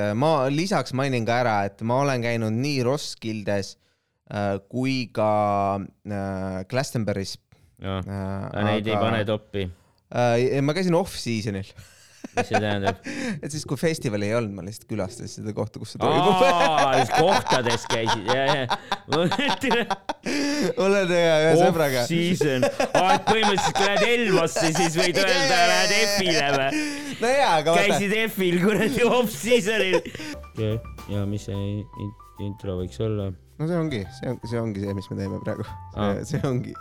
äh, ma lisaks mainin ka ära, et ma olen käinud nii Roskildes äh, kui ka äh, Glastonbury's. Neid ei pane toppi, ma käisin off-season'il, mis see tähendab? et siis kui festivali ei olnud, ma lihtsalt külastasin seda kohta, kus see toimub. kohtades käisid, ja, ja. mul on ühe ühe sõbraga. Off-season, et põhimõtteliselt kui lähed Elvasse, siis võid öelda, lähed F-ile või? no jaa, aga vaata, käisid F-il kuradi off-season'il. ja mis see in- intro võiks olla? no see ongi, see on, see ongi see, mis me teeme praegu. See ongi,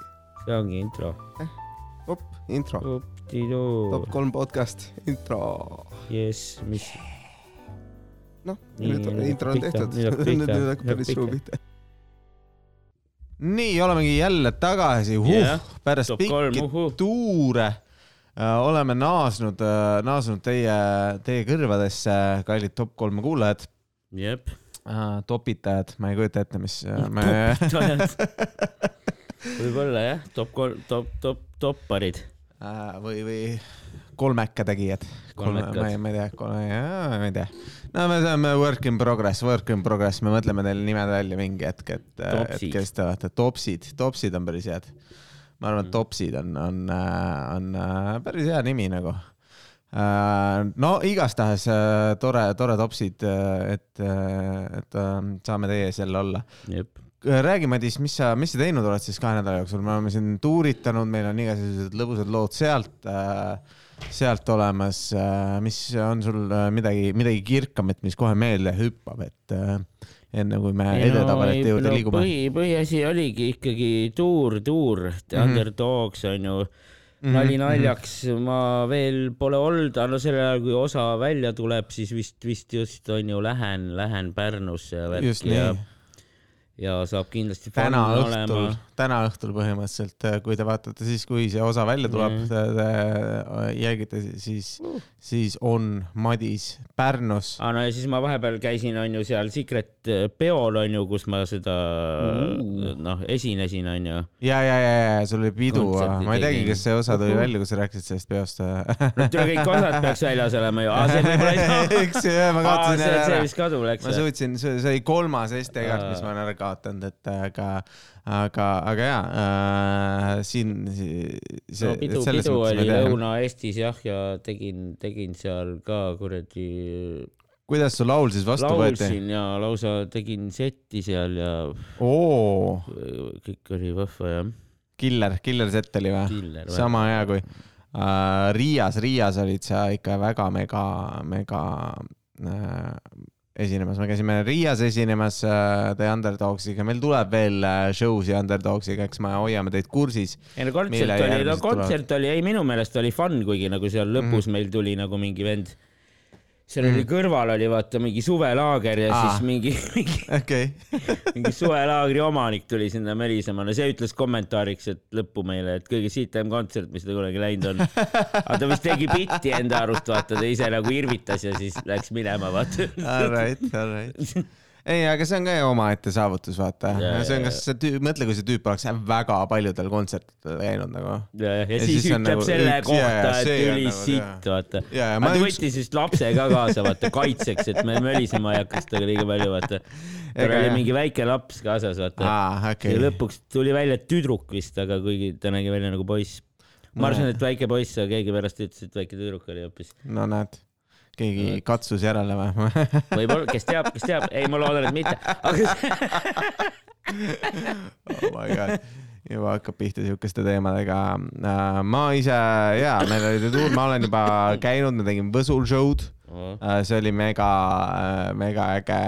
see ongi intro. op, intro, Up-di-doo top. kolm podcast, intro. jess, mis, noh, nüüd nüüd intro on tehtud, nüüd hakkab päris suu pihta. nii, olemegi jälle tagasi huh, Jah, pärast pikki uhuh. tuure äh, oleme naasnud äh,, naasnud teie, teie kõrvadesse, kallid top kolme kuulajad jep. äh,, topitajad, ma ei kujuta ette, mis me võib-olla jah, top kolm, top, top, topparid. Äh, või, või kolmeka tegijad. Ma ei, ma ei tea, ma ei tea. no me saame work in progress, work in progress, me mõtleme teile nimed välja mingi hetk, et, et kes te olete, topsid, topsid on päris head. ma arvan, et topsid on, on, on äh, päris hea nimi nagu. no igastahes äh, tore, tore topsid, et, et äh, saame teie ees jälle olla jep. räägi, Madis, mis sa, mis sa teinud oled siis kahe nädala jooksul, me oleme siin tuuritanud, meil on igasugused lõbusad lood sealt äh,, sealt olemas äh,. mis on sul äh, midagi, midagi kirkamat, mis kohe meelde hüppab, et äh, enne kui me edetabelte juurde liigume. põhi, põhiasi oligi ikkagi tuur, tuur, Mhm. Underdogs on ju nali naljaks, ma veel pole olnud, aga no sellel ajal, kui osa välja tuleb, siis vist, vist just on ju lähen, lähen Pärnusse just nii,, ja saab kindlasti täna õhtul, täna õhtul põhimõtteliselt, kui te vaatate siis, kui see osa välja tuleb mm, te, te jälgite, siis, siis on Madis Pärnus. aa no ja siis ma vahepeal käisin, on ju seal Secret peol on ju, kus ma seda noh, esinesin, on ju. ja, ja, ja, ja sul oli pidu, ma ei teagi, kas see osa tuli välja, kui sa rääkisid sellest peost. no tule kõik osad peaks väljas olema ju, aa see võib-olla ei saa. eks ju, ma kaotasin see, jälle see ära. vist kadu läks ma. suutsin, see oli kolmas SD-kaart, mis ma olen ära kaotanud, et aga, aga, aga jaa äh,, siin see no pidu, pidu oli. Lõuna-Eestis jah, ja tegin, tegin seal ka kuradi, kuidas su laul siis vastu võeti? laulsin ja lausa tegin setti seal ja oo, kõik oli vahva jah. killer, killer set oli või? sama hea kui uh, Riias, Riias olid sa ikka väga mega, mega uh, esinemas, me käisime Riias esinemas uh, The Underdogsiga, meil tuleb veel uh, show si Underdogsiga, eks me hoiame teid kursis. ei no kontsert oli, no kontsert oli, ei minu meelest oli fun, kuigi nagu seal lõpus Mhm. meil tuli nagu mingi vend. Seal oli kõrval oli vaata mingi suvelaager ja Aa. siis mingi, mingi, okei, mingi suvelaagri omanik tuli sinna mölisema, no see ütles kommentaariks, et lõppu meile, et kõige sitem kontsert, mis ta kunagi läinud on. aga ta vist tegi bitti enda arust, vaata ta ise nagu irvitas ja siis läks minema, vaata. all right, all right. ei, aga see on ka ju omaette saavutus, vaata Jaa, see on, kas see tüüp, mõtle, kui see tüüp oleks väga paljudel kontsertidel käinud nagu. ja, ja, ja siis, ütleb nagu selle üks- kohta et tuli nagu, sitt, vaata. aga ta üks, võttis vist lapse ka kaasa, vaata, kaitseks, et me mölisema ei hakkaks temaga liiga palju, vaata. tal oli mingi väike laps kaasas, vaata. aa, okei ja. lõpuks tuli välja tüdruk vist, aga kuigi ta nägi välja nagu poiss. ma arvasin, et väike poiss, aga keegi pärast ütles, et väike tüdruk oli hoopis. no näed, keegi katsus järele või? võib-olla, kes teab, kes teab, ei, ma loodan, et mitte, aga oh my god, juba hakkab pihta siukeste teemadega. ma ise ja meil oli tuur, ma olen juba käinud, me tegime Võsul show'd. see oli mega, mega äge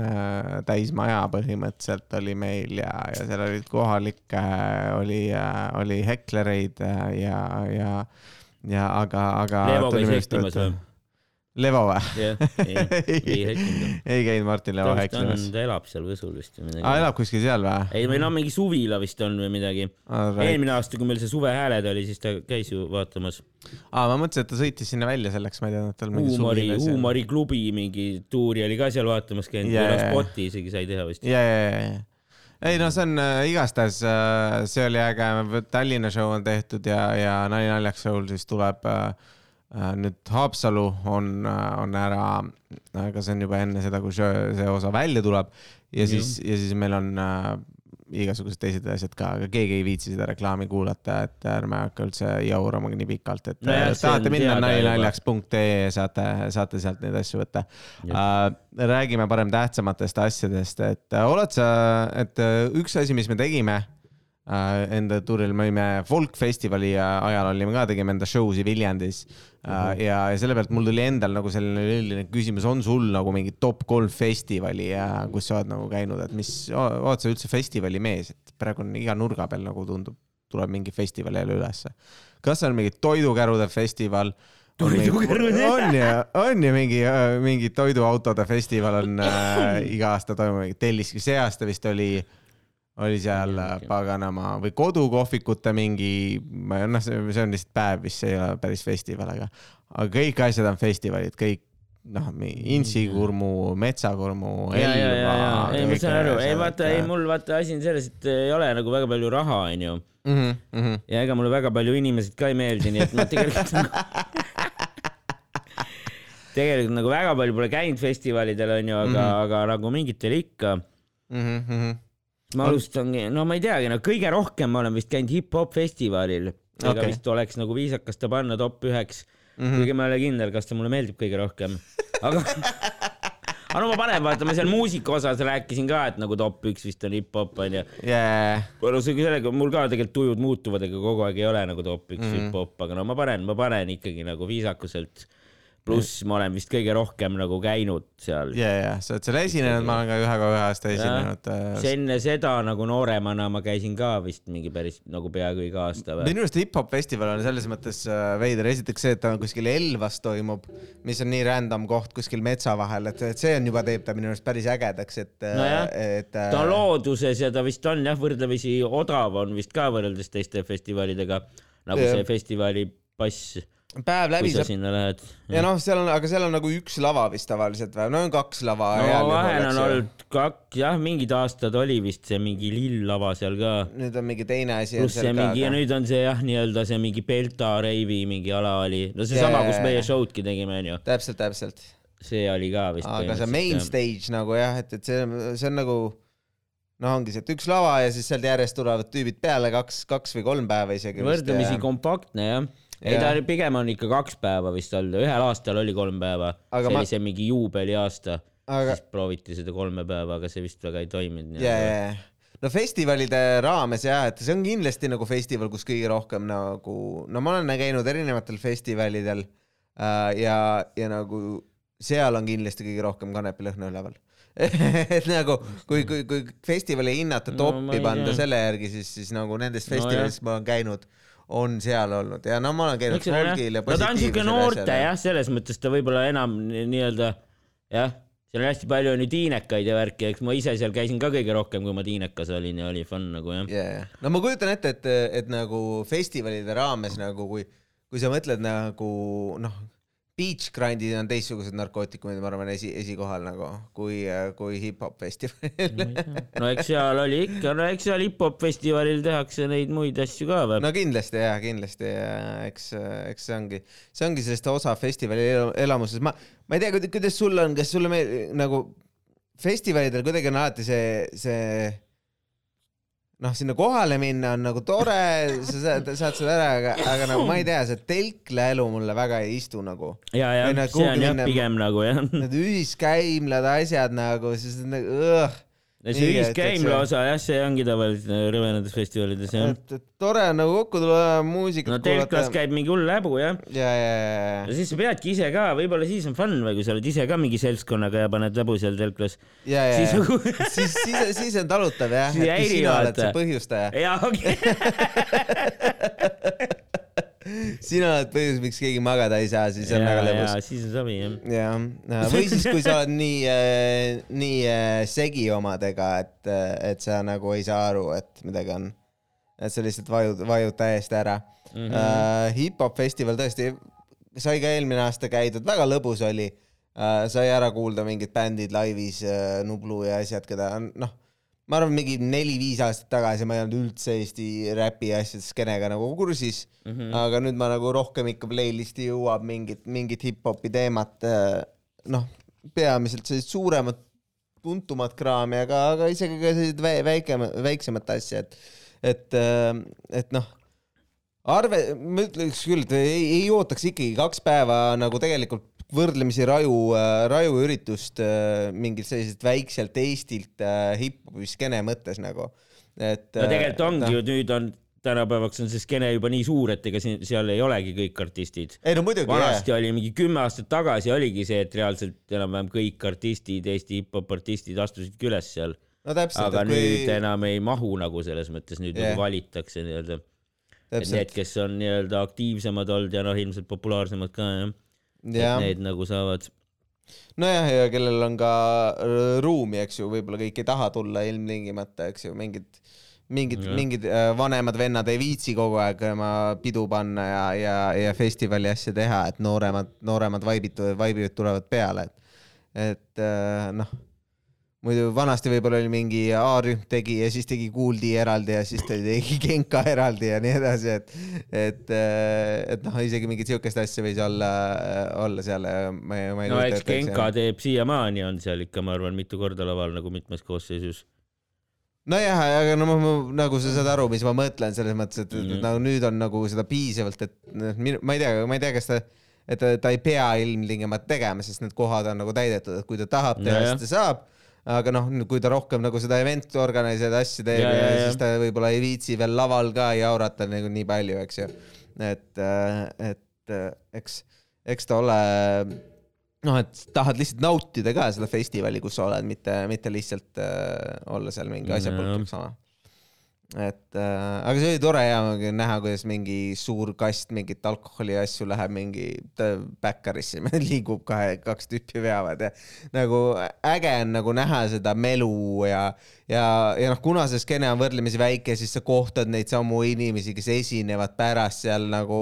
äh, täismaja põhimõtteliselt oli meil ja, ja seal olid kohalikke, oli, oli heklereid äh, ja, ja, ja aga, aga. Leevo käis hektimas või? Levo või? jah, ei, ei ei käinud Martin Levo ta hektimas. elab seal Võsul vist või midagi aa, elab kuskil seal või? ei, või no mingi suvila vist on või midagi. eelmine aasta, kui meil see suvehääled oli, siis ta käis ju vaatamas aa, ma mõtlesin, et ta sõitis sinna välja selleks, ma ei teadnud, et tal mingi huumori, huumoriklubi mingi tuuri oli ka seal vaatamas käinud yeah., spoti isegi sai teha vist. ja, ja, ja, ja ei no see on äh, igastahes äh,, see oli äge, Tallinna show on tehtud ja, ja Nali naljaks show'l siis tuleb äh, nüüd Haapsalu on, on ära, aga see on juba enne seda, kui see, osa välja tuleb. Ja siis, ja siis meil on äh, igasugused teised asjad ka, aga keegi ei viitsi seda reklaami kuulata, et ärme hakka üldse jaurama nii pikalt, et No jah, äh, tahate minna teada nalinaljaks.ee saate, saate sealt neid asju võtta. Äh,. räägime parem tähtsamatest asjadest, et äh, oled sa, et äh, üks asi, mis me tegime äh, enda tuuril, me olime folkfestivali ajal olime ka, tegime enda show si Viljandis äh, ja, ja selle pealt mul tuli endal nagu selline üldine küsimus, on sul nagu mingi top kolm festivali, kus sa oled nagu käinud, et mis, oled sa üldse festivali mees, et praegu on iga nurga peal nagu tundub, tuleb mingi festival jälle ülesse. kas on mingi toidukärude festival? Toidukärud, jah. on ju, on ju mingi, mingi toiduautode festival on äh, iga aasta toimub, Telliski see aasta vist oli, oli seal äh, paganama või kodukohvikute mingi, ma ei, noh, see on lihtsalt päev vist, see ei ole päris festival, aga, aga kõik asjad on festivalid, kõik noh, intsikurmu, metsakurmu, ja, ja, ja, ja, ei ma saan aru, ei äh, vaata, ei mul vaata asi on selles, et ei ole nagu väga palju raha, onju. mm. -hmm. ja ega mulle väga palju inimesed ka ei meeldi, nii et ma tegelikult nagu tegelikult nagu väga palju pole käinud festivalidel onju, aga mm, Mhm. -hmm. aga nagu mingitel ikka. Mm -hmm. Ma alustangi, no ma ei teagi, no kõige rohkem ma olen vist käinud hip-hop festivalil. ega okay. vist oleks nagu viisakas ta panna top üheks mm. -hmm. kuigi ma ei ole kindel, kas ta mulle meeldib kõige rohkem, aga aga no ma panen, vaata, ma seal muusika osas rääkisin ka, et nagu top üks vist on hip-hop onju. yeah.. no sellega, mul ka tegelikult tujud muutuvad, ega kogu aeg ei ole nagu top üks mm. -hmm. hip-hop, aga no ma panen, ma panen ikkagi nagu viisakuselt. Pluss ma olen vist kõige rohkem nagu käinud seal ja, ja sa oled seal esinenud, ma olen ka ühe korra aasta esinenud. see enne seda nagu nooremana ma käisin ka vist mingi päris nagu peaaegu iga aasta või? minu arust hip-hop festival on selles mõttes äh, veider, esiteks see, et ta on kuskil Elvas toimub, mis on nii random koht kuskil metsa vahel, et, et see on juba, teeb ta minu arust päris ägedaks, et Nojah. et äh, ta on looduses ja ta vist on jah, võrdlemisi odav on vist ka võrreldes teiste festivalidega, nagu Jah. see festivali pass, päev kui läbi sa saab sinna lähed. ja noh, seal on, aga seal on nagu üks lava vist tavaliselt või, no on kaks lava. no vahel on olnud kaks, jah, mingid aastad oli vist see mingi lill lava seal ka nüüd on mingi teine asi. pluss see mingi ja nüüd on see jah, nii-öelda see mingi Belta reivi mingi ala oli, no seesama Jaa,, kus meie show'dki tegime, onju, täpselt, täpselt. see oli ka vist. aga see main stage nagu jah, et, et see, see on nagu noh, ongi see, et üks lava ja siis sealt järjest tulevad tüübid peale kaks, kaks või kolm päeva isegi. võrdlemisi kompaktne jah. Ei Jah. ta oli- pigem on ikka kaks päeva vist olnud, ühel aastal oli kolm päeva, see ma- oli see mingi juubeliaasta, aga siis prooviti seda kolme päeva, aga see vist väga ei toiminud. ja, ja, ja no festivalide raames jah, et see on kindlasti nagu festival, kus kõige rohkem nagu, no ma olen käinud erinevatel festivalidel äh, ja, ja nagu seal on kindlasti kõige rohkem kanepilõhna üleval. et nagu kui, kui, kui festivali hinnata No top'i ei panda selle järgi, siis, siis nagu nendest No festivalidest ma olen käinud, on seal olnud ja no ma olen käinud folgil ja no ta on siuke noorte asjal jah, selles mõttes ta võib-olla enam ni- nii-öelda jah, seal on hästi palju on ju tiinekaid ja värki, eks ma ise seal käisin ka kõige rohkem, kui ma tiinekas olin ja oli fun nagu jah. yeah.. no ma kujutan ette, et, et nagu festivalide raames nagu kui, kui sa mõtled nagu noh, beach grind'id on teistsugused narkootikumid, ma arvan, esi, esikohal nagu kui, kui hip-hop festivalil. no eks seal oli ikka, no eks seal hip-hop festivalil tehakse neid muid asju ka või? no kindlasti ja kindlasti ja eks, eks see ongi, see ongi sellest osa festivali elamusest, ma, ma ei tea, kuidas sul on, kas sulle meeldib nagu festivalidel kuidagi on alati see, see noh, sinna kohale minna on nagu tore, sa saad, saad seda ära, aga, aga nagu ma ei tea, see telkla elu mulle väga ei istu nagu. ja, ja nad see on jah pigem nagu jah. Need ühiskäimlad, asjad nagu, siis nagu õh, see et- et ühiskäimla see- osa jah, see ongi tavaliselt rõvedates festivalides jah. et, et tore on nagu kokku tulla, muusikat no telklas käib mingi hull häbu jah. ja, ja, ja, ja siis sa peadki ise ka, võib-olla siis on fun või kui sa oled ise ka mingi seltskonnaga ja paned läbu seal telklas. ja, ja, ja nagu siis, siis, siis on talutav jah, Siis häiri, vaata. see põhjustaja, jaa, okei. sina oled põhjus, miks keegi magada ei saa, siis on väga lõbus. siis on savi jah. jah, või siis, kui sa oled nii, nii äh, segi omadega, et, et sa nagu ei saa aru, et midagi on. et sa lihtsalt vajud, vajud täiesti ära mm. -hmm. uh,. Hip-hop festival tõesti sai ka eelmine aasta käidud, väga lõbus oli uh,. sai ära kuulda mingid bändid laivis uh,, Nublu ja asjad, keda on noh, ma arvan, mingi neli-viis aastat tagasi ma ei olnud üldse Eesti räpi asjade skeenega nagu kursis mm, -hmm. aga nüüd ma nagu rohkem ikka playlist'i jõuab mingit, mingit hip-hopi teemat, äh, noh, peamiselt sellist suuremat, tuntumat kraami, aga, aga isegi ka sellised väike, väiksemat asja, et, et, äh, et noh arve, ma ütleks küll, et ei, ei ootaks ikkagi kaks päeva nagu tegelikult võrdlemisi raju, äh, raju üritust äh, mingilt selliselt väikselt Eestilt äh, hip-hopi skeene mõttes nagu, et. no tegelikult ongi ju, nüüd on tänapäevaks on see skeene juba nii suur, et ega siin, seal ei olegi kõik artistid. ei no muidugi. vanasti jah. oli mingi kümme aastat tagasi oligi see, et reaalselt enam-vähem kõik artistid, Eesti hip-hop artistid astusidki üles seal. no täpselt. aga kui... nüüd enam ei mahu nagu selles mõttes, nüüd yeah. nagu valitakse nii-öelda. et need, kes on nii-öelda aktiivsemad olnud ja noh, ilmselt populaarsemad ka jah et need nagu saavad nojah, ja kellel on ka ruumi, eks ju, võib-olla kõik ei taha tulla ilmtingimata, eks ju, mingid, mingid, mingid äh, vanemad vennad ei viitsi kogu aeg oma pidu panna ja, ja, ja festivali asja teha, et nooremad, nooremad vaibid, vaibid tulevad peale, et, et äh, noh muidu vanasti võib-olla oli mingi A-rühm tegi ja siis tegi Kool D eraldi ja siis tegi Genka eraldi ja nii edasi, et, et, et noh, isegi mingit siukest asja võis olla, olla seal. no eks Genka teeb siiamaani, on seal ikka, ma arvan, mitu korda laval nagu mitmes koosseisus nojah, aga no ma, ma, nagu sa saad aru, mis ma mõtlen selles mõttes, et mm -hmm. nagu nüüd on nagu seda piisavalt, et noh, ma ei tea, ma ei tea, kas ta, et ta, ta ei pea ilmtingimata tegema, sest need kohad on nagu täidetud, et kui ta tahab teha, siis ta saab aga noh, kui ta rohkem nagu seda event organiseerida asju teeb ja, ja, ja siis ta võib-olla ei viitsi veel laval ka jaurata nagu nii palju, eks ju. et, äh, et äh, eks, eks ta ole noh, et tahad lihtsalt nautida ka seda festivali, kus sa oled, mitte, mitte lihtsalt äh, olla seal mingi asjapulk sama et äh, aga see oli tore ja näha, kuidas mingi suur kast mingit alkoholiasju läheb mingi backerisse, liigub kahe, kaks tüüpi veavad ja nagu äge on nagu näha seda melu ja, ja, ja noh, kuna see skeene on võrdlemisi väike, siis sa kohtad neid samu inimesi, kes esinevad pärast seal nagu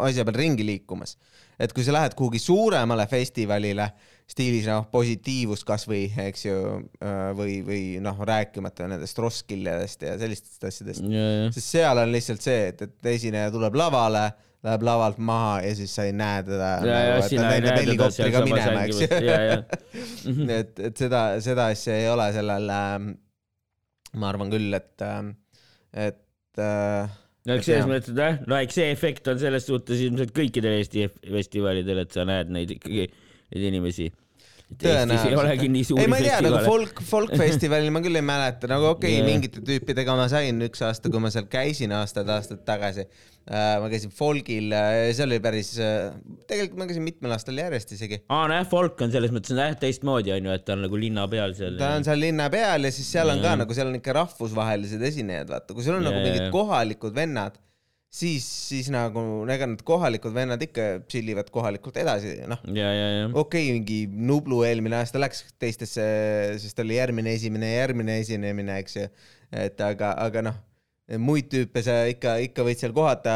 asja peal ringi liikumas. et kui sa lähed kuhugi suuremale festivalile stiilis noh, positiivust kasvõi, eks ju, äh, või, või noh, rääkimata nendest Roskildest ja sellistest asjadest. sest seal on lihtsalt see, et, et esineja tuleb lavale, läheb lavalt maha ja siis sa ei näe teda. Et et, et seda, seda asja ei ole sellel äh,, ma arvan küll, et, äh, et äh, no eks selles mõttes, et jah, no eks see efekt on selles suhtes ilmselt kõikidel Eesti festivalidel, et sa näed neid ikkagi neid inimesi. Eestis ei olegi nii suuri ei, ma ei tea, nagu folk, folkfestivalil ma küll ei mäleta, nagu okei okay, yeah., mingite tüüpidega ma sain üks aasta, kui ma seal käisin aastad-aastad tagasi uh,. ma käisin folgil uh,, see oli päris uh,, tegelikult ma käisin mitmel aastal järjest isegi. aa, nojah, folk on selles mõttes jah teistmoodi onju, et ta on nagu linna peal seal. ta on seal linna peal ja siis seal on ka nagu, seal on ikka rahvusvahelised esinejad, vaata, kui sul on yeah, nagu mingid kohalikud vennad siis, siis nagu ega need kohalikud vennad ikka tšillivad kohalikult edasi, noh. okei okay,, mingi Nublu eelmine aasta läks teistesse, sest oli järgmine esimene ja järgmine esinemine, eks ju. et aga, aga noh, muid tüüpe sa ikka, ikka võid seal kohata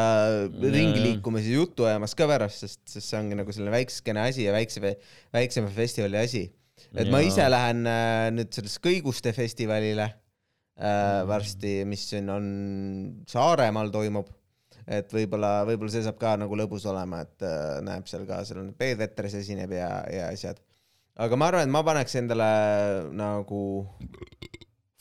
ringi liikumas ja juttu ajamas ka pärast, sest, sest see ongi nagu selline väikskene asi ja väikse, väiksema festivali asi. et ja. ma ise lähen äh, nüüd sellest Kõiguste festivalile äh, varsti, mis siin on Saaremaal toimub et võib-olla, võib-olla see saab ka nagu lõbus olema, et äh, näeb seal ka, seal on Peet Veteres esineb ja, ja asjad. aga ma arvan, et ma paneks endale nagu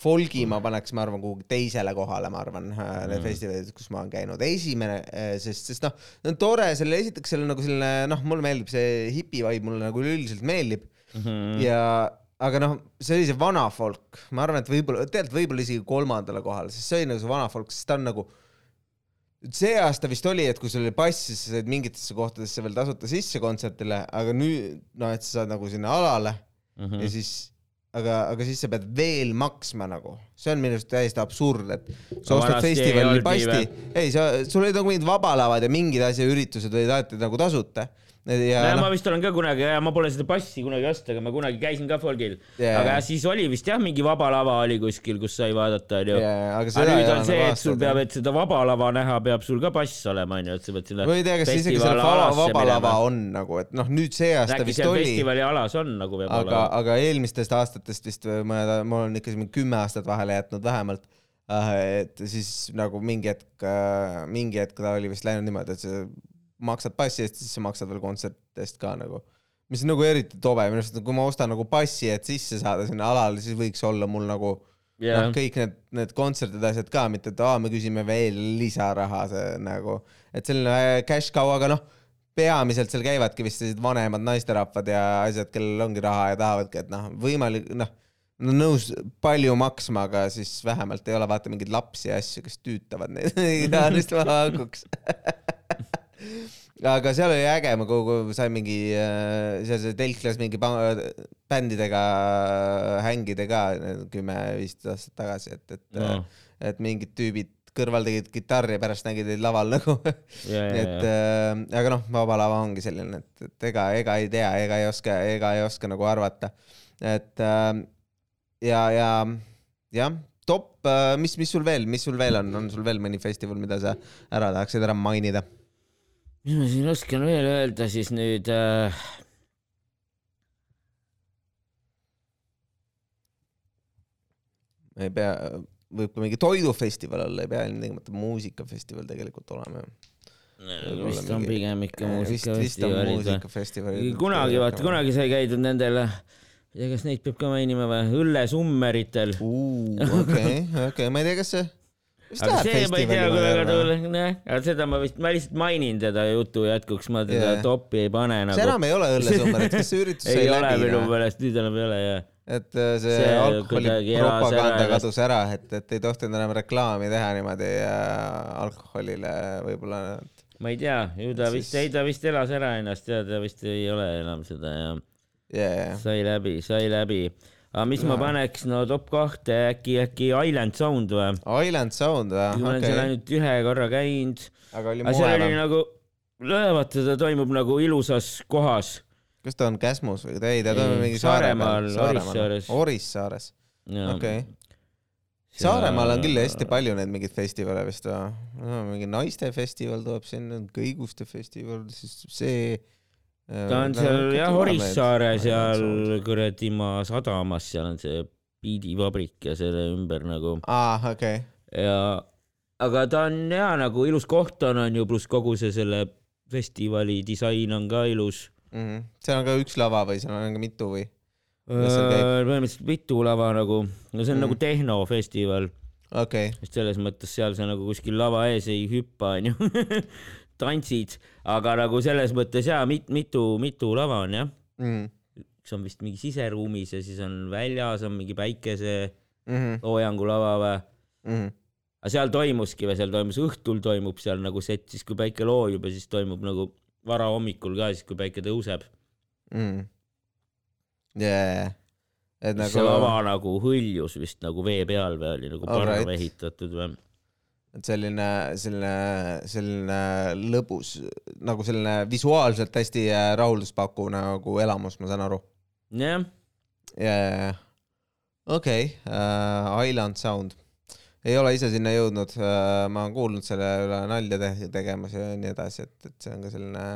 folgi ma paneks, ma arvan, kuhugi teisele kohale, ma arvan äh, need mm. festivalid, kus ma olen käinud. esimene, äh, sest, sest noh, on tore, selle esiteks seal on nagu selline noh, mulle meeldib see hipi vibe, mulle nagu üleüldiselt meeldib mm. -hmm. ja aga noh, see oli see vana folk, ma arvan, et võib-olla, tegelikult võib-olla isegi kolmandale kohale, sest see oli nagu see vana folk, sest ta on nagu see aasta vist oli, et kui sul oli pass, siis sa said mingitesse kohtadesse veel tasuta sisse kontserdile, aga nüüd noh, et sa saad nagu sinna alale mm -hmm. ja siis, aga, aga siis sa pead veel maksma nagu, see on minu arust täiesti absurd, et sa ostad festivalil pasti, ei sa, sul olid nagu mingid vabalavad ja mingid asja üritused olid alati nagu tasuta ja no, noh ma, vist olen ka kunagi, ma pole seda passi kunagi ostnud, aga ma kunagi käisin ka folgil Jaa. aga siis oli vist jah, mingi vaba lava oli kuskil, kus sai vaadata, onju. aga aga nüüd on see, et sul peab, et seda vaba lava näha, peab sul ka pass olema, onju, et sa pead sinna või ei tea, kas isegi seal vaba, vaba lava on nagu, et noh, nüüd see aasta äkki vist oli, festivali alas on nagu peab aga, olema. aga eelmistest aastatest vist või ma, on ikka siin kümme aastat vahele jätnud vähemalt. et siis nagu mingi hetk, mingi hetk ta oli vist läinud niimoodi, et sa maksad passi eest, siis sa maksad veel kontsertide eest ka nagu. mis on nagu eriti tobe, minu arust, kui ma ostan nagu passi, et sisse saada sinna alale, siis võiks olla mul nagu jah noh, kõik need, need kontserdid, asjad ka, mitte et aa, me küsime veel lisaraha, see nagu, et selline cash cow, aga noh, peamiselt seal käivadki vist sellised vanemad naisterahvad ja asjad, kellel ongi raha ja tahavadki, et noh, võimalik, noh, on nõus palju maksma, aga siis vähemalt ei ole vaata mingeid lapsi ja asju, kes tüütavad neid iganes vahakuks aga seal oli äge, ma kogu sain mingi, seal see telklas mingi bändidega hängida ka kümme-viisteist aastat tagasi, et, et No. et mingid tüübid kõrval tegid kitarri ja pärast nägid neid laval nagu. ja, et ja. äh, aga noh, Vaba Lava ongi selline, et, et ega, ega ei tea, ega ei oska, ega ei oska nagu arvata. et äh, ja, ja jah, top, mis, mis sul veel, mis sul veel on, on sul veel mõni festival, mida sa ära tahaksid ära mainida? Mis ma siin oskan veel öelda siis nüüd äh...? ei pea, võib ka mingi toidufestival olla, ei pea ilmtingimata muusikafestival tegelikult olema ju. vist on mingi- pigem ikka on muusikafestivalid muusikafestivalid. kunagi vaata, kunagi sai käidud nendel, ei tea, kas neid peab ka mainima või, õllesummeritel. okei, okei, ma ei tea, kas see, aga see ma ei tea, kui väga festivali tuli, jah, aga seda ma vist, ma lihtsalt mainin teda jutu jätkuks, ma teda yeah. topi ei pane see nagu. enam ei ole õllesummerit, kas see üritus sai ei ole läbi minu meelest, nüüd enam ei ole jah. et äh, see, See see alkoholi propaganda ära kadus ära, et, et ei tohtinud enam reklaami teha niimoodi äh, alkoholile võib-olla. ma ei tea, ju ta Siis- vist, ei ta vist elas ära ennast ja ta vist ei ole enam seda ja Yeah. sai läbi, sai läbi. Aga mis ma Jaa. paneks, no top kahte äkki, äkki Island Sound või? Island Sound ma või? olen seal okei, ainult ühe korra käinud, aga oli seal muhe või? nagu, vaata ta toimub nagu ilusas kohas. kas ta on Käsmus või? ei, ta toimub mingi saare Saaremaal. Orissaares. Orissaares, okei. Saaremaal on küll hästi palju neid mingeid festivale vist või no,? mingi naistefestival tuleb sinna, kõiguste festival, siis see. Äh, ta on seal jah, Orissaare seal kuradi maa sadamas, seal on see biidivabrik ja selle ümber nagu aa, okei, ja aga ta on ja nagu ilus koht on, on ju, pluss kogu see selle festivali disain on ka ilus. Mhm. seal on ka üks lava või seal on ka mitu või? Käib? põhimõtteliselt mitu lava nagu, no see on Mm. nagu tehnofestival, okei, sest selles mõttes seal sa nagu kuskil lava ees ei hüppa, onju. tantsid, aga nagu selles mõttes ja mit, mitu, mitu lava on jah. Mhm. üks on vist mingi siseruumis ja siis on väljas on mingi Mhm. päikeseloojangu lava või. aga seal toimuski või seal toimus õhtul toimub seal nagu set, siis kui päike loojub ja siis toimub nagu varahommikul ka, siis kui päike tõuseb. jajah, et nagu... see lava nagu hõljus vist nagu vee peal või oli nagu parv Alright. ehitatud või? Et selline, selline, selline lõbus nagu selline visuaalselt hästi äh, rahuldust pakkuv nagu elamus, ma saan aru. jah, ja, ja, ja, okei, Island Sound, ei ole ise sinna jõudnud, ma olen kuulnud selle üle nalja te tegemas ja nii edasi, et, et see on ka selline,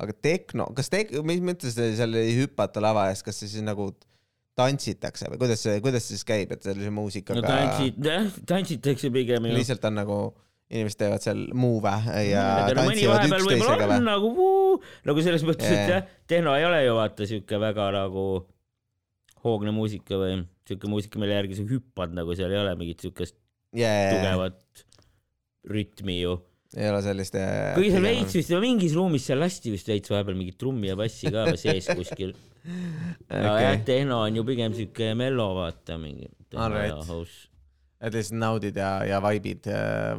aga tehno, kas tek-, mis mõttes te seal ei hüpata lava ees, kas see siis nagu tantsitakse või kuidas see, kuidas see siis käib, et sellise no muusikaga tantsid, jah, tantsitakse pigem ju. lihtsalt on nagu inimesed teevad seal move'e ja no tantsivad üksteisega või? nagu vuu, nagu selles mõttes, et Jaa. jah, tehno ei ole ju vaata siuke väga nagu hoogne muusika või siuke muusika, mille järgi sa hüppad nagu seal ei ole mingit siukest jaa, tugevat rütmi ju. Ei ole sellist. kuigi seal veits vist, mingis ruumis seal lasti vist veits vahepeal mingit trummi ja bassi ka või sees kuskil. aga jah, tehno on ju pigem siuke mello vaata mingi. Et lihtsalt naudid ja, ja vaibid,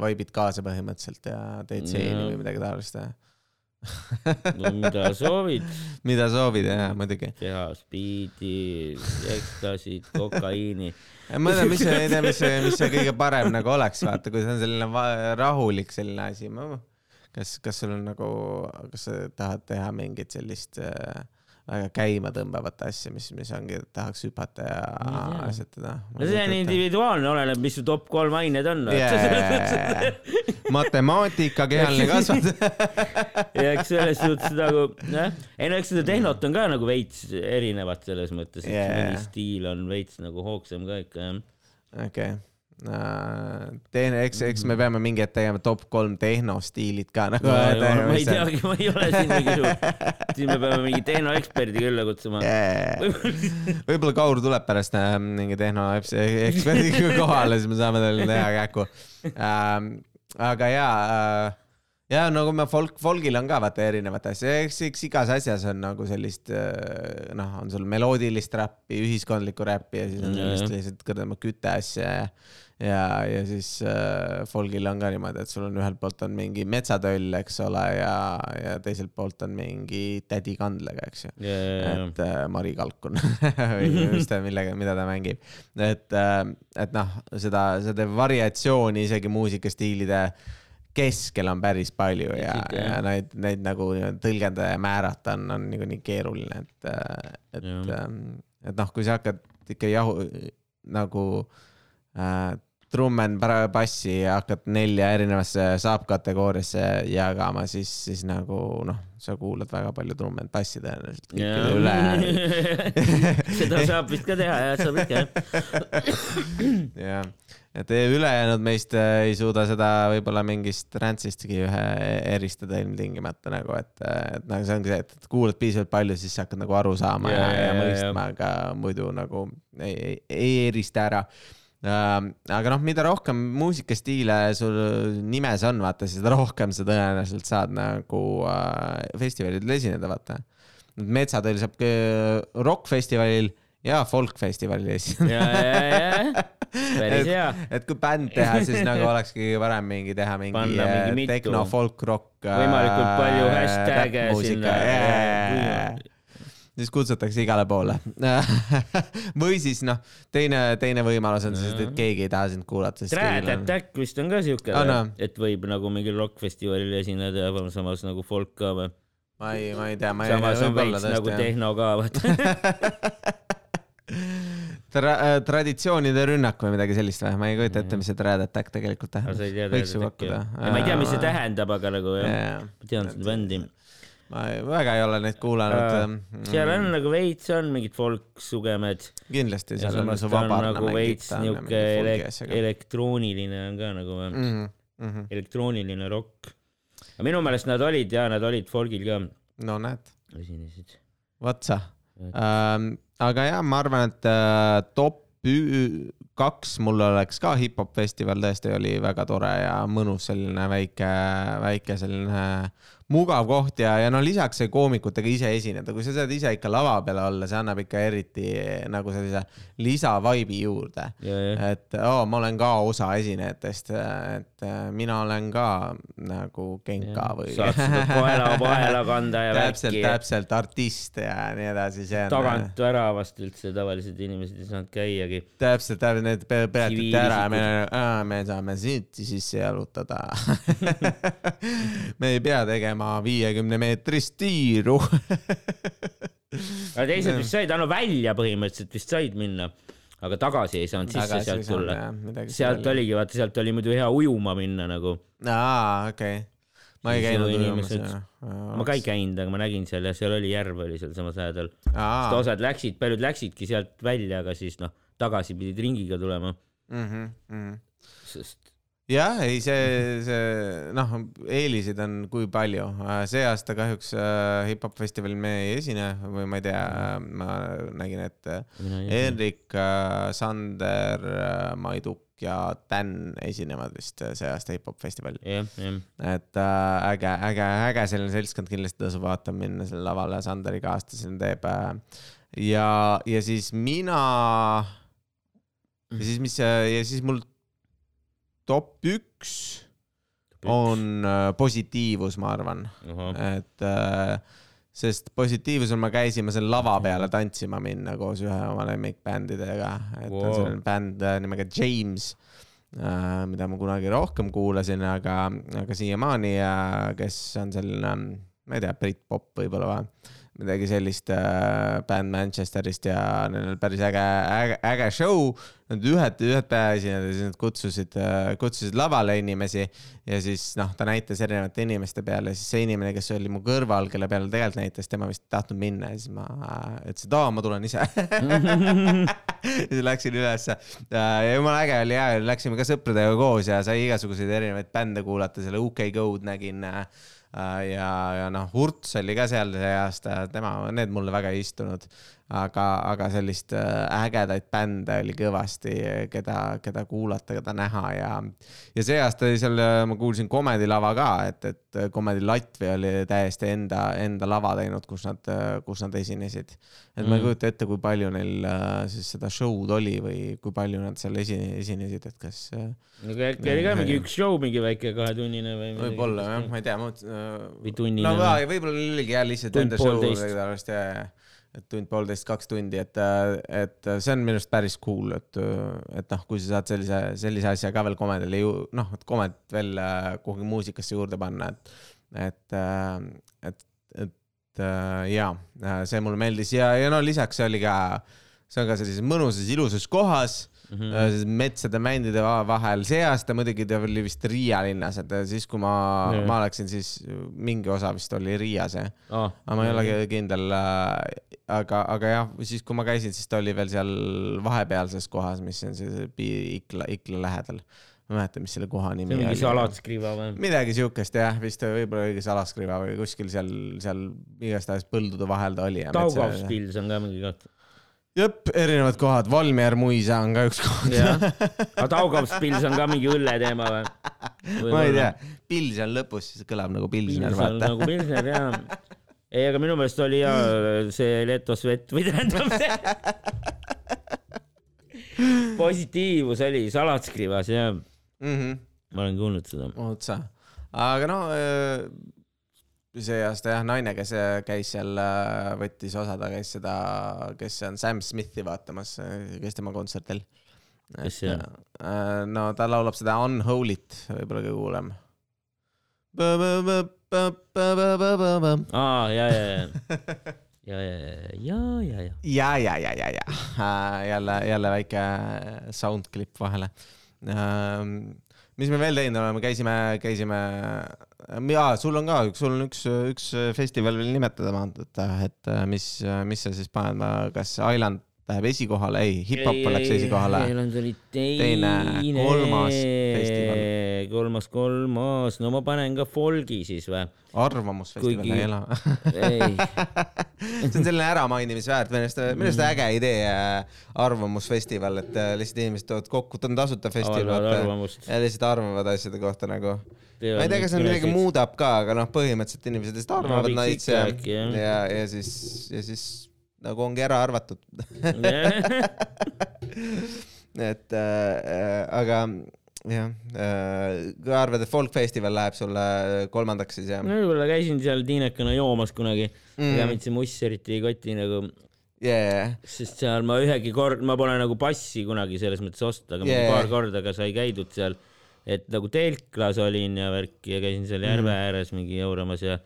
vaibid kaasa põhimõtteliselt ja teed seeni Jaa. või midagi taolist ja no mida soovid, mida soovid ja muidugi. teha spiidi, ekstasid, kokaiini. tea, mis see, tea, mis see, mis see kõige parem nagu oleks, vaata, kui see on selline rahulik selline asi. kas, kas sul on nagu, kas sa tahad teha mingit sellist äh, väga käima tõmbavat asja, mis, mis ongi, tahaks hüpata ja asjatada? no see on individuaalne, oleneb, mis su top kolm ained on. Yeah. matemaatika, kehaline kasvatus. ja eks selles suhtes nagu jah, ei no eks seda tehnot on ka nagu veits erinevat selles mõttes, et Jaa. mõni stiil on veits nagu hoogsam ka ikka jah. okei. teine, eks, eks me peame mingi hetk tegema top kolm tehnostiilid ka nagu. ma ei teagi, ma ei ole siin mingi suur, siis me peame mingi tehnoeksperdi külla kutsuma. võib-olla Kaur tuleb pärast äh, mingi tehnoeksperdiga kohale, siis me saame talle teha kähku ähm,. aga jaa äh, ja nagu me folk, folgil on ka vaata erinevat asja, eks, eks igas asjas on nagu sellist äh, noh, on sul meloodilist räppi, ühiskondlikku räppi ja siis on sellist lihtsalt kõrgema küte asja ja ja, ja siis äh, folgil on ka niimoodi, et sul on ühelt poolt on mingi metsatöll, eks ole, ja, ja teiselt poolt on mingi tädi kandlega, eks ju et äh, Mari Kalkun või mis ta, millega, mida ta mängib. et, et noh, seda, seda variatsiooni isegi muusikastiilide keskel on päris palju ja, jah. ja neid, neid nagu tõlgendada ja määrata on, on niikuinii keeruline, et, et Jah., et noh, kui sa hakkad ikka jahu nagu äh, trumm and bassi ja hakkad nelja erinevasse saab-kategooriasse jagama, siis, siis nagu noh, sa kuulad väga palju trumm and bassi tõenäoliselt. kõikide üle seda saab vist ka teha jah, saab ikka jah. jah, et ülejäänud meist äh, ei suuda seda võib-olla mingist rantsistki ühe eristada ilmtingimata nagu, et, et nagu see ongi see, et kuulad piisavalt palju, siis hakkad nagu aru saama ja, ja, ja jaa, mõistma, aga muidu nagu ei, ei, ei erista ära. Aga noh, mida rohkem muusikastiile sul nimes on, vaata, seda rohkem sa tõenäoliselt saad nagu äh, festivalidel esineda, vaata. metsatööl saab äh, rokkfestivalil ja folkfestivalil esineda. päris hea. et kui bänd teha, siis nagu olekski kõige parem mingi teha mingi, mingi äh, mitu. tehno, folk, rock. võimalikult palju hashtag'e sinna. Siis kutsutakse igale poole. või siis noh, teine, teine võimalus on siis, et keegi ei taha sind kuulata. Trad Attack vist on ka siuke On, on., et võib nagu mingil rokkfestivalil esineda samas nagu folk ka või. ma ei, ma ei tea, ma ei samas on veits nagu tehno ka, vaata. Tra-, traditsioonide rünnak või midagi sellist või? ma ei kujuta ette, mis see Trad Attack tegelikult tea tähendab. võiks ju pakkuda ma ei tea, mis see tähendab, aga nagu jah, ma tean seda bändi. Ma ei- väga ei ole neid kuulanud. seal on nagu veits on mingid folk-sugemed kindlasti, seal on su ta on vabad nagu veits niuke elek-, elektrooniline on ka nagu mm. -hmm. elektrooniline rokk. aga minu meelest nad olid ja nad olid folgil ka no näed, esinesid. vot sa ähm,. aga jah, ma arvan, et äh, top kaks mul oleks ka hip-hop festival, tõesti oli väga tore ja mõnus selline väike, väike selline mugav koht ja, ja no lisaks sai koomikutega ise esineda, kui sa saad ise ikka lava peal olla, see annab ikka eriti nagu sellise lisavaibi juurde. ja, ja, et oo, ma olen ka osa esinejatest, et äh, mina olen ka nagu Genka või. saad seda koela paela kanda ja täpselt, värki. täpselt artist ja nii edasi, see on. tagant väravast üldse tavalised inimesed ei saanud käiagi. täpselt, täpselt, need pe- peatati ära, me Tsiviilisikud., me saame siit sisse jalutada. me ei pea tegema viiekümne meetrist tiiru. aga teised vist said, no välja põhimõtteliselt vist said minna, aga tagasi ei saanud sisse sealt tulla. sealt. oligi, vaata, sealt oli muidu hea ujuma minna nagu. aa, okei. ma ei käinud ju ujumas inimesed-. ma ka ei käinud, aga ma nägin seal ja seal oli järv oli sealsamas lähedal. aa, osad läksid, paljud läksidki sealt välja, aga siis noh, tagasi pidid ringiga tulema, Mhm, sest jah, ei see, see noh, eeliseid on kui palju. see aasta kahjuks äh, hip-hop festivalil me ei esine või ma ei tea, ma nägin, et äh, tea. Hendrik, Sander, Maiduk ja Dan esinevad vist äh, see aasta hip-hop festivalil. jah, jah, et äh, äge, äge, äge selline seltskond kindlasti tasub vaatama minna sellele lavale, Sanderiga aastasena teeb. ja, ja siis mina, ja siis mis, ja siis mul top üks on äh, positiivus, ma arvan, et äh, sest positiivsusel me käisime seal lava peale tantsima minna koos ühe oma lemmikbändidega, et wow. On selline bänd äh, nimega James mida ma kunagi rohkem kuulasin, aga, aga siiamaani, kes on selline, ma ei tea, Britpop võib-olla või midagi sellist äh, bänd Manchesterist ja neil oli päris äge, äge, äge show. Nad ühed, ühed peaesinejad ja siis nad kutsusid, äh, kutsusid lavale inimesi ja siis noh, ta näitas erinevate inimeste peale siis see inimene, kes oli mu kõrval, kelle peale tegelikult näitas, tema vist ei tahtnud minna ja siis ma äh, ütlesin, et aa, ma tulen ise siis läksin ülesse äh, ja jumala äge oli ja läksime ka sõpradega koos ja sai igasuguseid erinevaid bände kuulata, selle UK Go'd nägin Äh, ja, ja noh, Hurts oli ka seal see aasta, tema, need mulle väga ei istunud aga, aga sellist äh, ägedaid bände oli kõvasti, keda, keda kuulata, keda näha ja, ja see aasta oli seal, äh, ma kuulsin Comedy lava ka, et, et Comedy Latvia oli täiesti enda, enda lava teinud, kus nad, kus nad esinesid. et mm. ma ei mm. kujuta ette, kui palju neil äh, siis seda show'd oli või kui palju nad seal esine, esinesid, et kas. no äkki oli ka mingi üks show, mingi väike kahetunnine või? võib-olla jah, ma ei tea, ma. või tunnine. no võib-olla oligi jah lihtsalt enda show, tõenäoliselt ja, ja et tund-poolteist, kaks tundi, et, et see on minu arust päris cool, et, et noh, kui sa saad sellise, sellise asja ka veel komedile ju noh, et komet veel äh, kuhugi muusikasse juurde panna, et, et, äh, et, et äh, ja see mulle meeldis ja, ja no lisaks see oli ka, see on ka sellises mõnusas ilusas kohas mm -hmm. metsade mändide vahel. see aasta muidugi ta oli vist Riia linnas, et siis kui ma -hmm. ma läksin, siis mingi osa vist oli Riias jah oh.. aga ma ei ole kindel. Aga, aga jah, siis kui ma käisin, siis ta oli veel seal vahepealses kohas, mis on siis Ikla, Ikla lähedal ma ei mäleta, mis selle koha nimi oli. mingi Salatskriva või? midagi siukest jah, vist võib-olla oligi Salatskriva või kuskil seal, seal igastahes põldude vahel ta oli. Daugavspils on ka mingi koht jep, erinevad kohad, Valmier muisa on ka üks koht. aga Daugavspils on ka mingi õlle teema või? ma ei tea, pils on lõpus, siis kõlab nagu pilsner, vaata. nagu pilsner jaa. Ei, aga minu meelest oli ja see Letos vett või tähendab see positiivus oli Salatskivas jah mm. -hmm. ma olen kuulnud seda. otsa, aga no see aasta jah, naine, kes äh, käis seal, äh, võttis osa, ta käis seda, kes on Sam Smithi vaatamas, äh, käis tema kontserdil. kes see on? no ta laulab seda Unholy't, võib-olla kõige kuulem. Aa, ja, ja, ja ja, ja, ja, ja, ja. ja, ja, ja, ja, ja. jälle, jälle väike sound clip vahele mis me veel teinud oleme, käisime, käisime, jaa, sul on ka, sul on üks, üks festival veel nimetada, et, et mis, mis sa siis paned, kas Island läheb esikohale, ei, hip-hop läks esikohale. Island oli teine, teine, kolmas festival. Kolmas, kolmas, no ma panen ka folgi siis või? arvamusfestival Kuigi... ei ela. See on selline äramainimise väärt, minu arust, minu arust äge idee äh, arvamusfestival, et äh, lihtsalt inimesed tulevad kokku, ta on tasuta festival. ja lihtsalt arvavad asjade kohta nagu. Ma ei tea, kas see midagi muudab ka, aga noh, põhimõtteliselt inimesed lihtsalt arvavad no, naits ja, ja, ja siis, ja siis nagu ongi ära arvatud. Et äh, aga jah äh,, kui arvad, et folkfestival läheb sulle kolmandaks siis jah? no võib-olla käisin seal tiinekana joomas kunagi mm., ega mind see muss eriti ei koti nagu yeah.. sest seal ma ühegi kord, ma pole nagu passi kunagi selles mõttes osta, aga yeah. paar korda ka sai käidud seal, et nagu telklas olin ja värki ja käisin seal järve mm. ääres mingi jauramas ja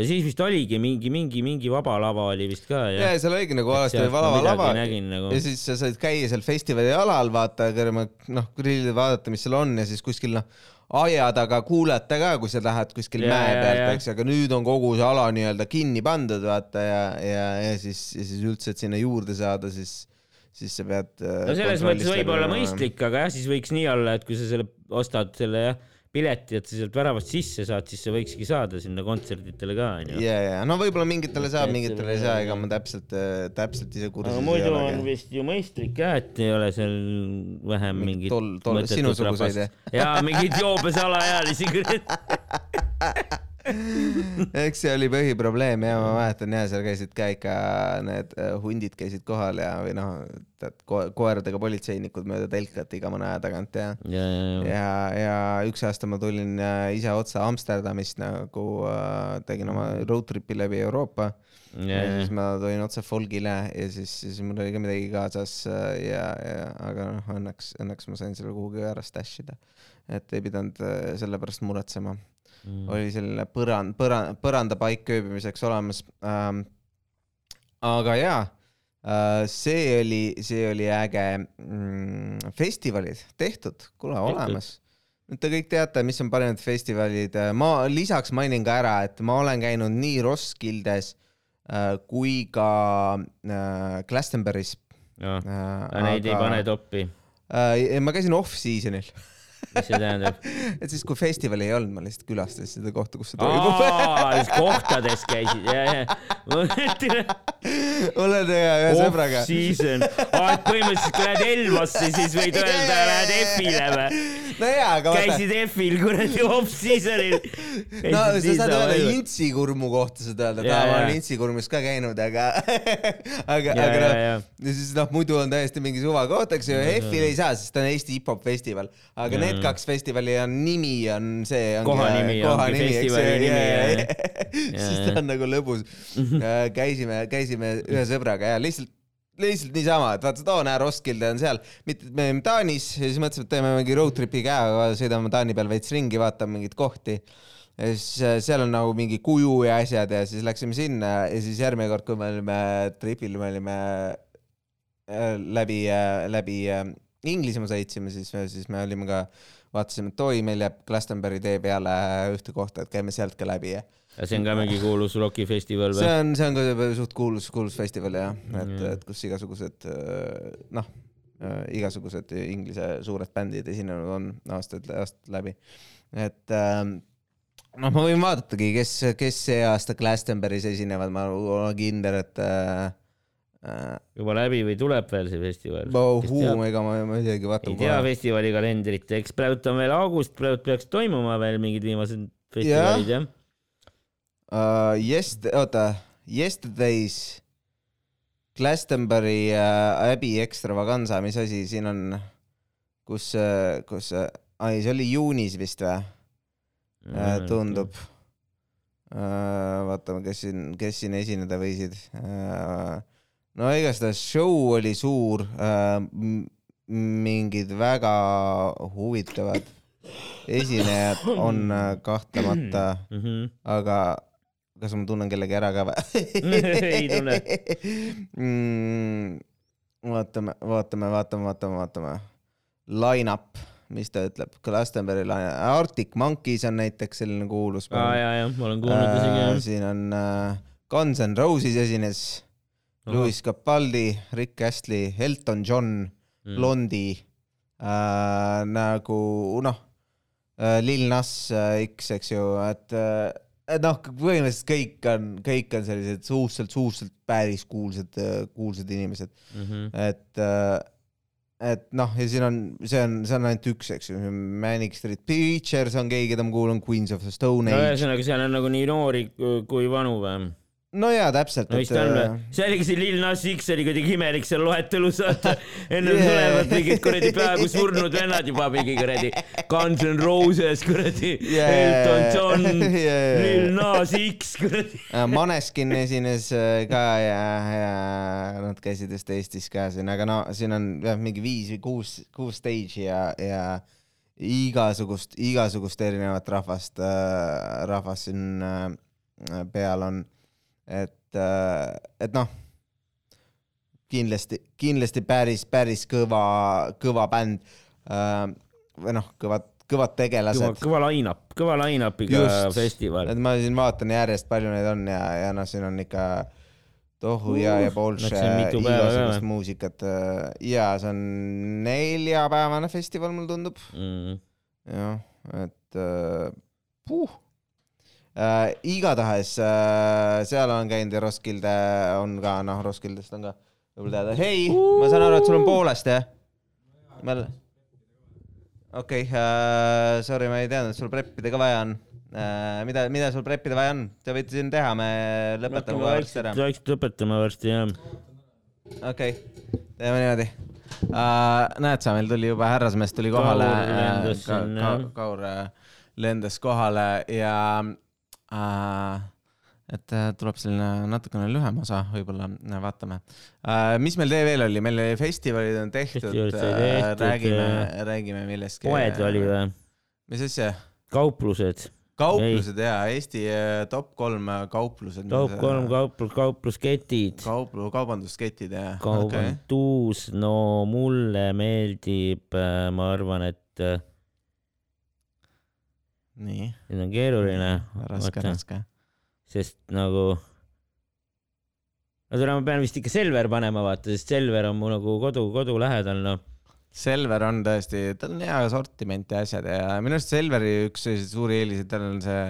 ja siis vist oligi mingi, mingi, mingi vaba lava oli vist ka. ja, ja seal oligi nagu alasti oli vaba lava nagu... ja siis sa said käia seal festivali alal, vaata, noh, grillida, vaadata, mis seal on ja siis kuskil noh, aia taga kuulata ka, kui sa lähed kuskil ja, mäe pealt, eks, aga nüüd on kogu see ala nii-öelda kinni pandud, vaata ja, ja, ja siis, ja siis üldse, et sinna juurde saada, siis siis sa pead. no selles mõttes võib olla mõistlik, aga jah, siis võiks nii olla, et kui sa selle ostad selle jah pileti, et sa sealt väravast sisse saad, siis sa võikski saada sinna kontserditele ka onju. ja, ja no võib-olla mingitele saab, mingitele ei saa, ega ma täpselt, äh, täpselt ise kursis ei ole. muidu on vist ju mõistlik jah, et ei ole seal vähem mingit. tol, tol, sinusuguseid jah? ja mingeid joobes alaealisi eks see oli põhiprobleem ja ma mäletan ja seal käisid ka ikka need äh, hundid käisid kohal ja, või noh, tead ko koeradega politseinikud mööda telkat iga mõne aja tagant ja. ja, ja, ja. ja, üks aasta ma tulin äh, ise otse Amsterdamist nagu äh, tegin oma road trip'i läbi Euroopa. ja, ja siis ma tulin otse Folgile ja siis, siis mul oli ka midagi kaasas ja, ja aga noh, õnneks, õnneks ma sain selle kuhugi ära stash ida. et ei pidanud selle pärast muretsema mm. oli selline põrand, põrand, põrandapaik ööbimiseks olemas ähm,. aga jaa äh,, see oli, see oli äge mm,. festivalid tehtud, kuule olemas. te kõik teate, mis on parimad festivalid. ma lisaks mainin ka ära, et ma olen käinud nii Roskildes äh, kui ka äh, Glastonbury's. Neid aga... ei pane toppi äh,. ma käisin off-season'il mis see tähendab? et siis, kui festivali ei olnud, ma lihtsalt külastasin seda kohta, kus see toimub. kohtades käisid, ja, ja. mul on ühe sõbraga. Off-season, et põhimõtteliselt kui lähed Elvasse, siis võid öelda, lähed F-ile või? no jaa, aga vaata. käisid F-il kuradi off-season'il. no sa saad öelda intsikurmu kohta saad öelda, et ma olen intsikurmus ka käinud, aga aga, aga noh, siis noh, muidu on täiesti mingi suva koht, eks ju, F-il ei saa, sest ta on Eesti hip-hop festival, aga need kaks festivali on nimi on see. koha nimi ongi festivali nimi. siis ta on nagu lõbus. käisime, käisime ühe sõbraga ja lihtsalt lihtsalt niisama, et vaata, too näe, Roskilde on seal, mitte, me olime Taanis ja siis mõtlesime, et teeme mingi road trip'i ka, sõidame Taani peal veits ringi, vaatame mingeid kohti. ja siis äh, seal on nagu mingi kuju ja asjad ja siis läksime sinna ja siis järgmine kord, kui me olime tripil, me olime äh, läbi, äh, läbi Inglismaa sõitsime, siis, siis me olime ka, vaatasime, et oi, meil jääb Glastonbury tee peale ühte kohta, et käime sealt ka läbi ja. ja see on ka mingi kuulus rokifestival või? see on, see on ka suht kuulus, kuulus festival jah, et mm., et kus igasugused noh, igasugused Inglise suured bändid esinenud on aastaid, aastaid läbi. et ähm, noh, ma võin vaadatagi, kes, kes see aasta Glastonbury's esinevad, ma olen kindel, et äh, Äh, juba läbi või tuleb veel see festival? ega ma, ma isegi vaatan. ei tea festivali kalendrit, eks praegu on veel august, praegu peaks toimuma veel mingid viimased festivalid jah ja? uh,. Yest-, oota, Yesterday's Glastonbury uh, Abbey Extravaganza, mis asi siin on, kus uh,, kus uh,, ai, see oli juunis vist või uh,? tundub uh,. vaatame, kes siin, kes siin esineda võisid uh, no igastahes show oli suur äh,, mingid väga huvitavad esinejad on äh, kahtlemata mm, -hmm. aga kas ma tunnen kellegi ära ka või ei tunne mm,. vaatame, vaatame, vaatame, vaatame, vaatame. Line-up, mis ta ütleb, Glastonbury line, Arctic Monkeys on näiteks selline kuulus. aa ja, ja ma olen kuulnud isegi äh,. siin on äh, Guns N Roses esines Lewis Capaldi, Rick Astley, Elton John mm., Blondi äh,, nagu noh äh,, Lil Nas äh, X, eks ju, et äh, noh, põhimõtteliselt kõik on, kõik on sellised suhteliselt, suhteliselt päris kuulsad, äh, kuulsad inimesed mm. -hmm. et, äh, et noh, ja siin on, see on, see on ainult üks, eks ju, Manic Street Preachers on keegi, keda ma kuulan, Queens of the Stone Age. no ühesõnaga, seal on nagu nii noori kui vanu või? No jaa, täpselt. no vist on või? see oligi see Lil Nas X oli kuidagi imelik seal loetelus, vaata. ennem yeah. tulevad mingid kuradi peaaegu surnud vennad juba mingi kuradi Guns N Roses kuradi yeah., Elton John yeah., Lil Nas X kuradi Maneskin esines äh, ka ja, ja nad käisid just Eestis ka siin, aga no siin on jah mingi viis või kuus, kuus stage'i ja, ja igasugust, igasugust erinevat rahvast, äh, rahvast siin äh, peal on et, äh, et noh, kindlasti, kindlasti päris, päris kõva, kõva bänd äh, või noh, kõvad, kõvad tegelased. kõva line-up, kõva line-up'iga festival. et ma siin vaatan järjest, palju neid on ja, ja noh, siin on ikka tohu ja ja Bolše, igasugust muusikat ja see on neljapäevane festival, mulle tundub. Mm.. jah, et uh, puh äh,. igatahes äh, seal olen käinud ja Roskilde on ka, noh, Roskildest on ka võib-olla teada. hei, ma saan aru, et sul on poolest, jah? okei okay, uh,, sorry, ma ei teadnud, et sul preppida ka vaja on. mida, mida sul prepida vaja on? Te võite siin teha, me lõpetame varsti ära. vaikselt lõpetame varsti jah. okei okay., teeme niimoodi uh,. näed sa, meil tuli juba härrasmees tuli kohale Kaur lendas äh, lendas kohale ja et äh, tuleb selline natukene lühem osa, võib-olla äh, vaatame mis meil veel oli, meil oli festivalid on tehtud tehtud, räägime räägime millestki. poed oli või? mis asja? kauplused, kauplused ja Eesti äh, top kolm äh, kauplused. kaup kolm, kauplus, kauplusketid, kauplu, kaubandusketid ja. kaubandus, no mulle meeldib, ma arvan, et äh, nüüd on keeruline, raske, raske. sest nagu. no täna ma pean vist ikka Selver panema, vaata, sest Selver on mu nagu kodu, kodu lähedal, noh. Selver on tõesti, tal on hea sortiment ja asjad ja minu arust Selveri üks selliseid suuri eeliseid, tal on see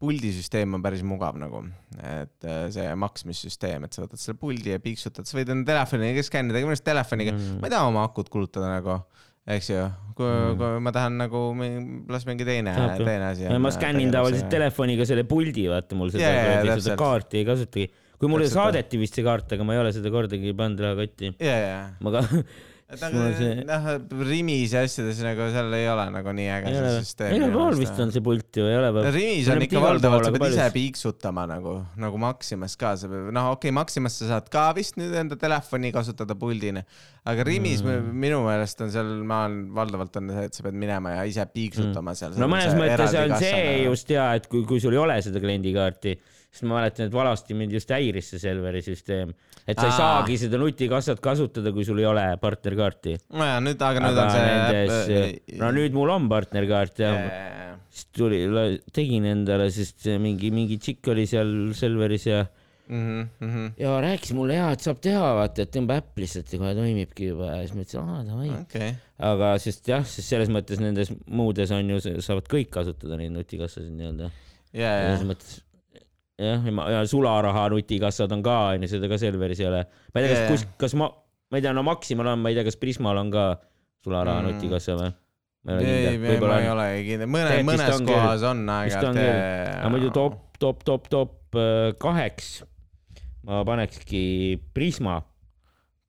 puldisüsteem on päris mugav nagu, et äh, see maksmissüsteem, et sa võtad selle puldi ja piiksutad, sa võid enda telefoniga skannida, minu arust telefoniga mm., ma ei taha oma akut kulutada nagu, eks ju, kui mm., kui ma tahan nagu, las mingi teine, teine asi. ma skännin tavaliselt. telefoniga selle puldi, vaata mul seda kuradi- täpselt. seda kaarti ei kasutagi. kui mulle Täpselt, saadeti vist see kaart, aga ma ei ole seda kordagi pannud rahakotti. ja, ja, ma ka, noh, Rimis ja asjades nagu seal ei ole nagu nii äge see süsteem. igal pool vist on see pult ju, ei ole või? Rimis on ikka valdavalt, sa aga pead ise piiksutama nagu, nagu Maximas ka, sa pead, noh, okei okay,, Maximas sa saad ka vist nüüd enda telefoni kasutada puldina, aga Rimis mm. minu meelest on seal, ma olen, valdavalt on see, et sa pead minema ja ise piiksutama seal. no mõnes mõttes on see. just hea, et kui, kui sul ei ole seda kliendikaarti, sest ma mäletan, et vanasti mind just häiris see Selveri süsteem, et sa ei Aa. saagi seda nutikassat kasutada, kui sul ei ole partnerkaarti. nojah, nüüd, aga nüüd aga on see. nendes, no nüüd mul on partnerkaart ja nüüd. siis tuli, tegin endale, sest see mingi, mingi tšikk oli seal Selveris ja, Mhm, ja rääkis mulle ja, et saab teha, vaata, et tõmba äpp lihtsalt ja kohe toimibki juba ja siis ma ütlesin, aa davai. okei, aga sest jah, sest selles mõttes nendes muudes on ju, saavad kõik kasutada neid nutikassasid nii-öelda. ja selles, mõttes jah, ja, sularaha nutikassad on ka onju, seda ka Selveris ei ole. ma ei tea, kas kus, kas ma, ma ei tea, no Maximal on, ma ei tea, kas Prismal on ka sularaha Mm. nutikassa või? ma ei, ma ei ole kindel, mõne, mõnes kohas on küll, aga muidu top, top, top, top äh, kaheks ma panekski Prisma,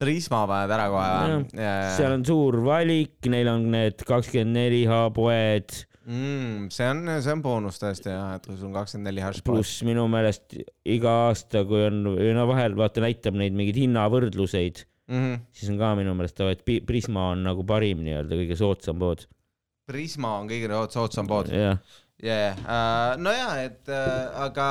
Prisma paned ära kohe või? seal on suur valik, neil on need kakskümmend neli H poed, mm,. see on, see on boonus tõesti jah, et kui sul on kakskümmend neli hash pluss minu meelest iga aasta, kui on, no vahel vaata näitab neid mingeid hinnavõrdluseid, Mhm. siis on ka minu meelest, et Pi- Prisma on nagu parim nii-öelda kõige soodsam pood. Prisma on kõige soodsam pood. jah, jajah, nojah, et äh, aga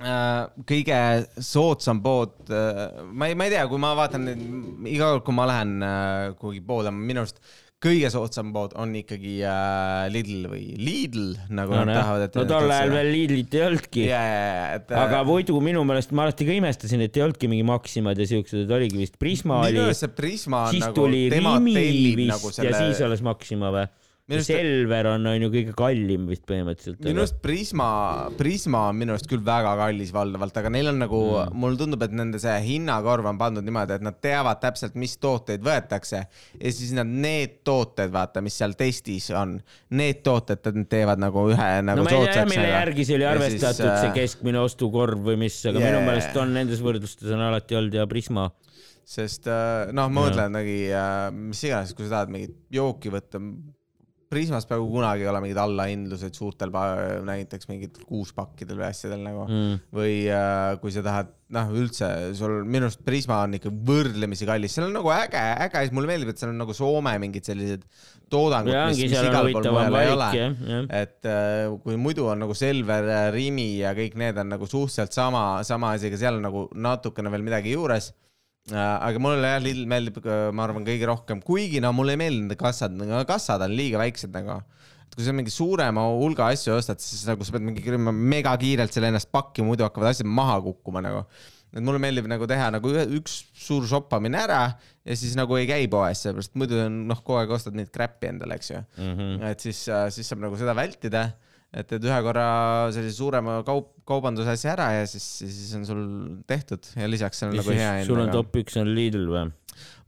äh, kõige soodsam pood, ma ei, ma ei tea, kui ma vaatan neid iga kord, kui ma lähen äh, kuhugi poodi, minu arust kõige soodsam pood on ikkagi äh, Lidl või Lidl, nagu no, nad tahavad, et. no tol ajal veel Lidlit ei olnudki. ja, ja, ja, et. äh, aga muidu minu meelest ma alati ka imestasin, et ei olnudki mingi Maximad ja siuksed, et oligi vist Prisma minu oli, arust see Prisma on siis nagu, tuli tema tellib vist nagu ja selle siis alles Maxima või? Minu arust- Selver on, on ju kõige kallim vist põhimõtteliselt. minu arust Prisma, Prisma on minu arust küll väga kallis valdavalt, aga neil on nagu mm., mulle tundub, et nende see hinnakorv on pandud niimoodi, et nad teavad täpselt, mis tooteid võetakse ja siis nad need tooted, vaata, mis seal testis on, need tooted nad teevad nagu ühe nagu no soodsaks. mille järgi see oli arvestatud, siis, see äh, keskmine ostukorv või mis, aga Yeah. minu meelest on nendes võrdlustes on alati olnud ja Prisma. sest äh, noh, ma mõtlen mingi, mis iganes, kui sa tahad mingit jooki võtta, Prismas peaaegu kunagi ei ole mingeid allahindluseid suurtel näiteks mingit kuuspakkidel või asjadel nagu Mm. või äh, kui sa tahad, noh, üldse sul minu arust Prisma on ikka võrdlemisi kallis, seal on nagu äge, äge, mulle meeldib, et seal on nagu Soome mingid sellised toodangud, mis, mis igal pool mujal ei ole et äh, kui muidu on nagu Selver, Rimi ja kõik need on nagu suhteliselt sama, sama asi, aga seal on nagu natukene veel midagi juures. Aga mulle jah, Lidl meeldib, ma arvan, kõige rohkem, kuigi no mulle ei meeldi nende kassad, kassad on liiga väiksed nagu. et kui sa mingi suurema hulga asju ostad, siis nagu sa pead mingi mega kiirelt selle ennast pakki, muidu hakkavad asjad maha kukkuma nagu. et mulle meeldib nagu teha nagu ühe, üks suur shoppamine ära ja siis nagu ei käi poes, sellepärast muidu on noh, kogu aeg ostad neid crap'i endale, eks ju Mhm. et siis, siis saab nagu seda vältida et teed ühe korra sellise suurema kaup, kaubandusasja ära ja siis, siis on sul tehtud ja lisaks on ja nagu hea sul on top üks on Lidl või?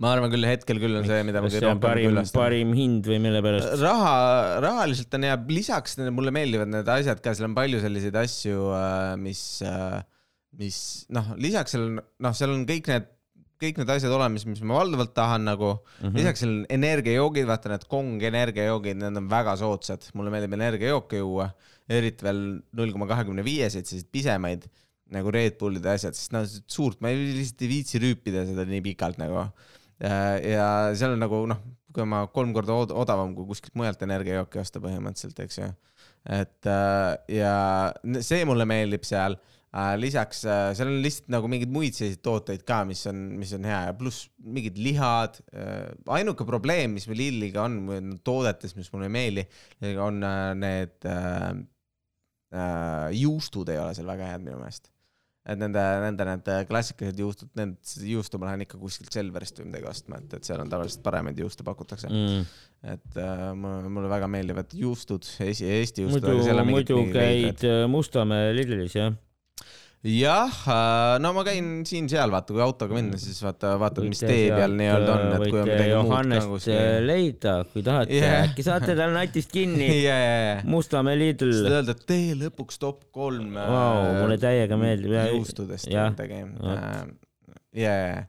ma arvan küll, hetkel küll on see, mida ma kõige rohkem parim, küllastan. parim hind või mille pärast? raha, rahaliselt on hea, lisaks mulle meeldivad need asjad ka, seal on palju selliseid asju, mis, mis noh, lisaks seal on, noh, seal on kõik need, kõik need asjad olemas, mis ma valdavalt tahan nagu mm. -hmm. lisaks on energiajoogid, vaata need Kong energiajoogid, need on väga soodsad, mulle meeldib energiajooke juua, eriti veel null koma kahekümne viieseid, selliseid pisemaid nagu Red Bullid ja asjad, sest noh, suurt ma ei- lihtsalt ei viitsi rüüpida seda nii pikalt nagu. ja seal on nagu noh, kui ma kolm korda od- odavam kui kuskilt mujalt energiajooki osta põhimõtteliselt, eks ju. et äh, ja see mulle meeldib seal. Lisaks äh, seal on lihtsalt nagu mingeid muid selliseid tooteid ka, mis on, mis on hea ja pluss mingid lihad. ainuke probleem, mis meil Lilliga on või toodetes, mis mulle ei meeldi, on äh, need äh, äh, juustud ei ole seal väga head minu meelest. et nende, nende need klassikalised juustud, need juustu ma lähen ikka kuskilt Selverist või midagi ostma, et, et seal on tavaliselt paremaid juuste pakutakse mm.. Et äh, mulle, väga meeldivad juustud, Eesti, juustud. muidu, muidu käid äh, Mustamäe Lidlis jah? jah, no ma käin siin-seal, vaata, kui autoga minna, siis vaata, vaatad, mis tee peal nii-öelda on, et kui on midagi muud Johannest äh, kuskil. leida, kui tahate yeah., äkki saate tal natist kinni. ja, ja. Mustamäe Lidl siis öelda, et tee lõpuks top kolm. Vau, mulle täiega meeldib. Juustudest midagi. Ja, ja,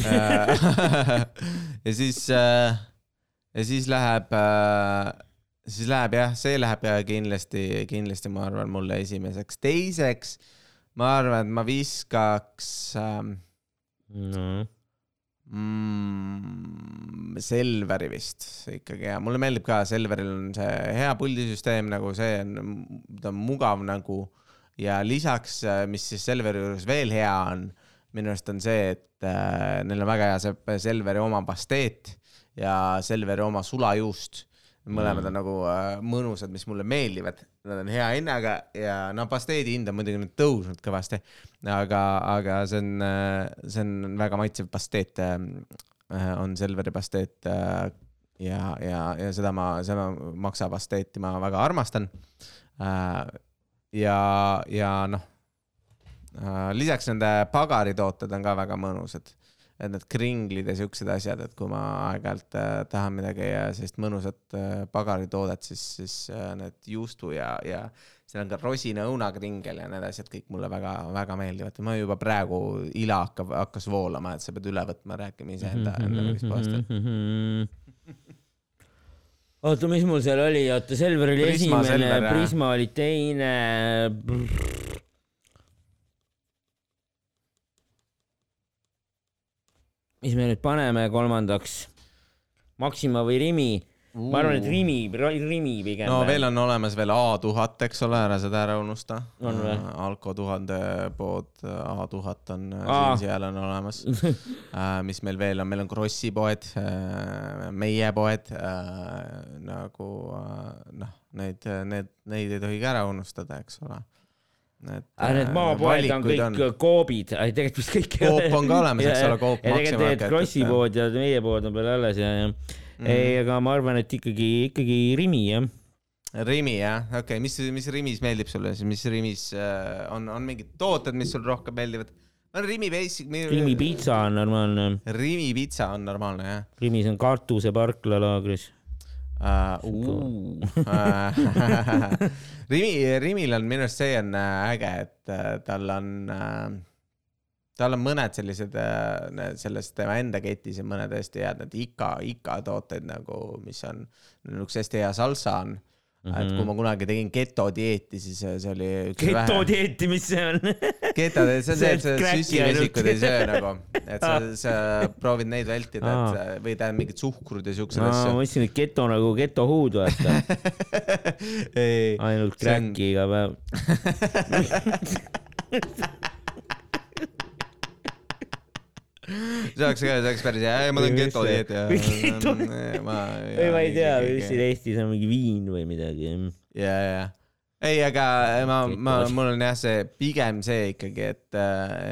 ja. siis, ja siis läheb, siis läheb jah, see läheb kindlasti, kindlasti ma arvan mulle esimeseks, teiseks ma arvan, et ma viskaks ähm, no.. mm, Selveri vist ikkagi ja mulle meeldib ka, Selveril on see hea puldisüsteem nagu see on, ta on mugav nagu ja lisaks, mis siis Selveri juures veel hea on, minu arust on see, et äh, neil on väga hea see Selveri oma pasteet ja Selveri oma sulajuust. Mõlemad on nagu äh, mõnusad, mis mulle meeldivad, nad on hea hinnaga ja no pasteedi hind on muidugi nüüd tõusnud kõvasti, aga, aga see on, see on väga maitsev pasteet, on Selveri pasteet äh, ja, ja, ja seda ma, seda maksapasteeti ma väga armastan. ja, ja noh, lisaks nende pagaritooted on ka väga mõnusad et need kringlid ja siuksed asjad, et kui ma aeg-ajalt äh, tahan midagi sellist mõnusat äh, pagaritoodet, siis, siis äh, need juustu ja, ja seal on ka rosina õunakringel ja need asjad kõik mulle väga-väga meeldivad. ma juba praegu ila hakkab, hakkas voolama, et sa pead üle võtma, rääkima iseenda, enda mingist kohast. oota, mis mul seal oli, oota, Selver oli Prisma esimene. Prisma oli teine. Mis me nüüd paneme kolmandaks? Maxima või Rimi? ma arvan, et Rimi, Rimi pigem. no veel on olemas veel A tuhat, eks ole, ära seda ära unusta. Või? Alko tuhande pood A tuhat on äh, siin-seal on olemas. mis meil veel on, meil on Krossi poed, meie poed, nagu äh, noh, neid, need, neid ei tohi ka ära unustada, eks ole. Aga need äh, maapoed on kõik Coopid, tegelikult vist kõik Coop on ka olemas, eks ole, Coop ja tegelikult need Krossi pood ja meie pood on veel alles ja, ja Mhm. ei, aga ma arvan, et ikkagi, ikkagi Rimi jah. Rimi jah, okei okay., mis, mis Rimis meeldib sulle siis, mis Rimis äh, on, on mingid tooted, mis sulle rohkem meeldivad? no Rimi basic. Rimi pitsa on normaalne, Rimi pitsa on normaalne jah Rimis on kartuse parklalaagris. uh,. Rimi, Rimil on minu arust see on äh, äge, et äh, tal on uh,, tal on mõned sellised selles tema enda ketis ja mõned hästi head, need Ika, Ika tooted nagu, mis on, üks hästi hea salsa on mm. -hmm. et kui ma kunagi tegin geto dieeti, siis see oli üks geto dieeti, mis see on? Geto, see on see, et sa süsivesikud ei söö nagu, et sa, sa proovid neid vältida, et sa või tähendab mingid suhkrud ja siuksed ma asju. mõtlesin, et geto nagu getohuud vaata, ainult kräkki iga päev. see oleks see oleks päris hea, ma teen Või geto mis see- dieeti ja geto- ma ei tea, mis siin Eestis on mingi viin või midagi. ja, ja, ei, aga ma, ma, mul on jah, see pigem see ikkagi, et,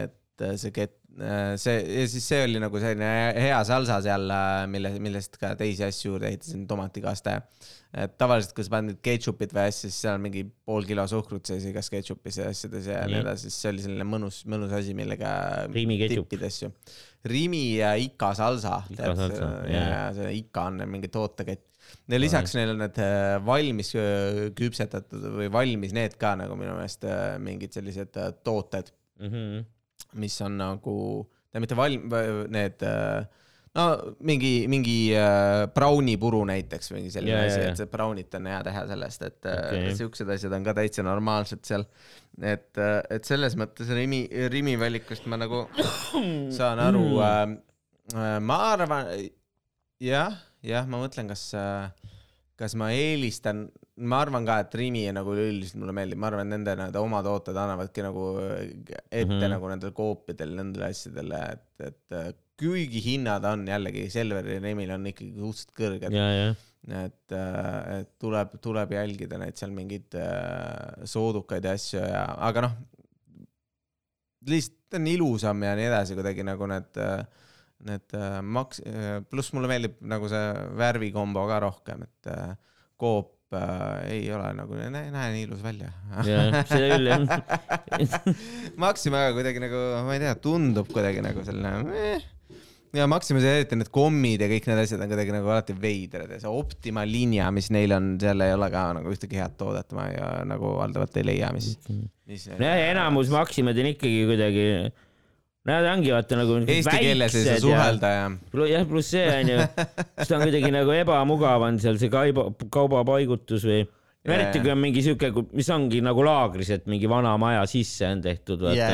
et see get-, see ja siis see oli nagu selline hea salsa seal, mille, millest ka teisi asju juurde ehitasin, tomatikaste. Et tavaliselt, kui sa paned ketšupit või asja, siis seal on mingi pool kilo suhkrut sees igas ketšupis ja asjades ja nii edasi, siis see oli selline mõnus, mõnus asi, millega tippida asju. Rimi ja Ika salsa. ja, ja see Ika on mingi tootekett ja lisaks neil on need äh, valmis äh, küpsetatud või valmis need ka nagu minu meelest äh, mingid sellised tooted mm. -hmm mis on nagu, mitte valm-, need no mingi, mingi äh, braunipuru näiteks või mingi selline yeah, asi yeah,, et see braunit on hea teha sellest, et äh, okay. siuksed asjad on ka täitsa normaalsed seal. et, äh, et selles mõttes Rimi, Rimi valikust ma nagu saan aru mm.. Äh, ma arvan, jah, jah, ma mõtlen, kas äh, kas ma eelistan, ma arvan ka, et Rimi nagu üleüldiselt mulle meeldib, ma arvan, et nende need oma tooted annavadki nagu ette mm -hmm. nagu nendel koopidel, nendele asjadele, et, et äh, kuigi hinnad on jällegi Selveri ja Remil on ikkagi suhteliselt kõrged. et, äh, et tuleb, tuleb jälgida neid seal mingeid äh, soodukaid ja asju ja, aga noh, lihtsalt on ilusam ja nii edasi kuidagi nagu need äh, need maks-, pluss mulle meeldib nagu see värvikombo ka rohkem, et Coop äh, ei ole nagu, ei näe nii ilus välja. jah, seda küll jah Maxima aga kuidagi nagu, ma ei tea, tundub kuidagi nagu selline eh. Ja Maximas eriti need kommid ja kõik need asjad on kuidagi nagu alati veidrad ja see Optima linja, mis neil on, seal ei ole ka nagu ühtegi head toodet, ma ei, nagu valdavalt ei leia, mis, mis. jah, enamus Maximad on ikkagi kuidagi Nad ongi vaata nagu Eesti keeles ei saa suhelda ja. jah, pluss see onju, siis ta on kuidagi nagu ebamugav on seal see kauba, kaubapaigutus või eriti kui on mingi siuke, mis ongi nagu laagris, et mingi vana maja sisse on tehtud, vaata.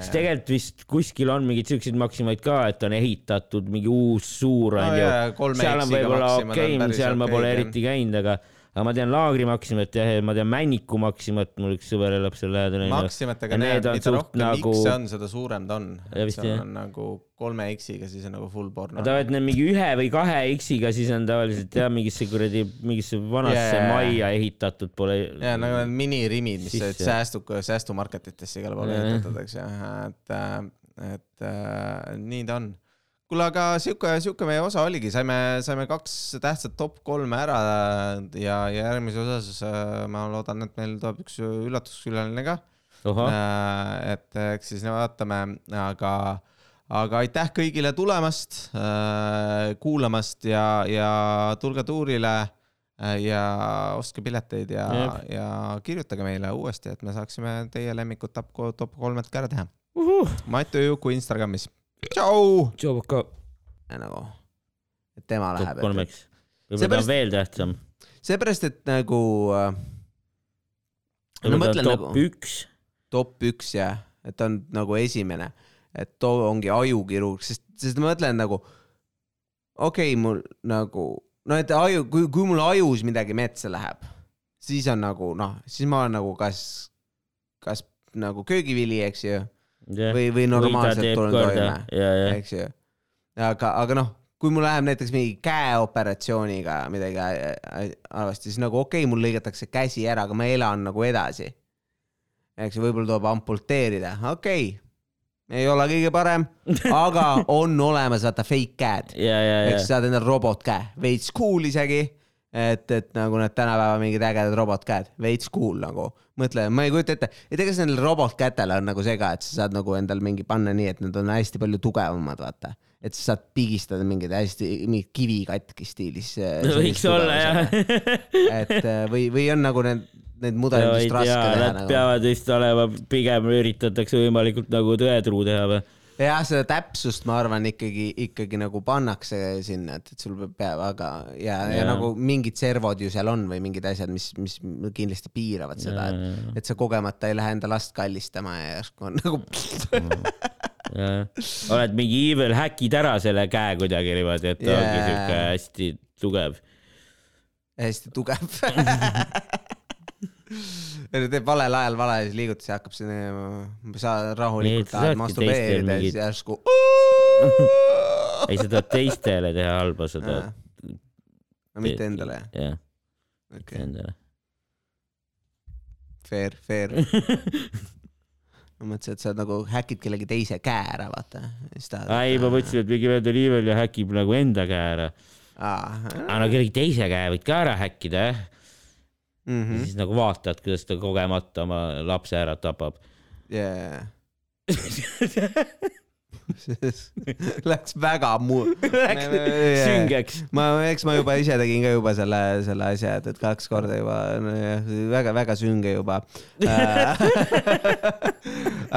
Siis tegelikult vist kuskil on mingeid siukseid maksimaid ka, et on ehitatud mingi uus suur onju no,. seal on võib-olla okei okay,, seal ma pole eriti käinud, aga aga ma tean Laagri Maximat jah, ja ma tean Männiku Maximat, mul üks sõber elab seal lähedal. Maximatega need, mida rohkem nagu... X on, seda suurem ta on. see on nagu kolme X-iga, siis on nagu full porno. ta oled need mingi ühe või kahe X-iga, siis on tavaliselt jah, mingisse kuradi, mingisse vanasse yeah. majja ehitatud pole. ja nagu need minirimid, mis olid säästu, säästumarketitesse igale poole ehitatud, eks ju, et, et äh, nii ta on kuule, aga sihuke, sihuke meie osa oligi, saime, saime kaks tähtsat top kolme ära ja, ja järgmises osas äh, ma loodan, et meil tuleb üks üllatuskülaline ka. Äh, et eks siis vaatame, aga, aga aitäh kõigile tulemast, äh, kuulamast ja, ja tulge tuurile ja ostke pileteid ja, ja kirjutage meile uuesti, et me saaksime teie lemmikud top, top kolmed ka ära teha. Matu Juku Instagramis tšau. tšau, Paka. nagu, et tema läheb. top kolmeks. võib-olla ta on veel tähtsam. seepärast, et nagu äh,. no mõtlen top nagu. üks. top üks jah, et ta on nagu esimene, et too ongi ajukirurg, sest, sest ma mõtlen nagu. okei okay,, mul nagu, no et aju, kui, kui mul ajus midagi metsa läheb, siis on nagu noh, siis ma olen nagu kas, kas nagu köögivili, eks ju yeah. või, või normaalselt tulen toime, eks ju. aga, aga noh, kui mul läheb näiteks mingi käeoperatsiooniga midagi halvasti, siis nagu okei okay,, mul lõigatakse käsi ära, aga ma elan nagu edasi. eks ju, võib-olla tuleb amputeerida, okei okay ei ole kõige parem, aga on olemas vaata fake käed yeah,. Yeah, eks saad endale robotkäe, veits cool isegi et, et nagu need tänapäeva mingid ägedad robotkäed, veits cool nagu. mõtle, ma ei kujuta ette, et ega nendel robotkätel on nagu see ka, et sa saad nagu endal mingi panna nii, et need on hästi palju tugevamad, vaata. et sa saad pigistada mingeid hästi, mingit kivikatki stiilis. võiks olla jah et äh, või, või on nagu need, need mudelid vist raske teha. Nad nagu. peavad vist olema, pigem üritatakse võimalikult nagu tõetruu teha või jah, seda täpsust ma arvan ikkagi, ikkagi nagu pannakse sinna, et, et sul peab, aga ja, ja., ja nagu mingid servod ju seal on või mingid asjad, mis, mis kindlasti piiravad seda, et, et sa kogemata ei lähe enda last kallistama ja järsku on nagu oled mingi evil häkid ära selle käe kuidagi niimoodi, et ta yeah. ongi siuke hästi tugev. hästi tugev teeb valel ajal valesid liigutusi, hakkab sinna, sa rahulikult tahad masturbeerida ja siis järsku. ei, sa tahad teistele teha halba, sa tahad. no mitte endale. jah, mitte endale. Fair, fair ma mõtlesin, et sa nagu häkid kellegi teise käe ära, vaata. ei, ma mõtlesin, et mingi vend oli veel ja häkib nagu enda käe ära. aga no kellegi teise käe võid ka ära häkkida, jah. Mhm. ja siis nagu vaatad, kuidas ta kogemata oma lapse ära tapab. jaa. Läks väga mu-. süngeks. ma, eks ma juba ise tegin ka juba selle, selle asja, et, et kaks korda juba väga-väga sünge juba.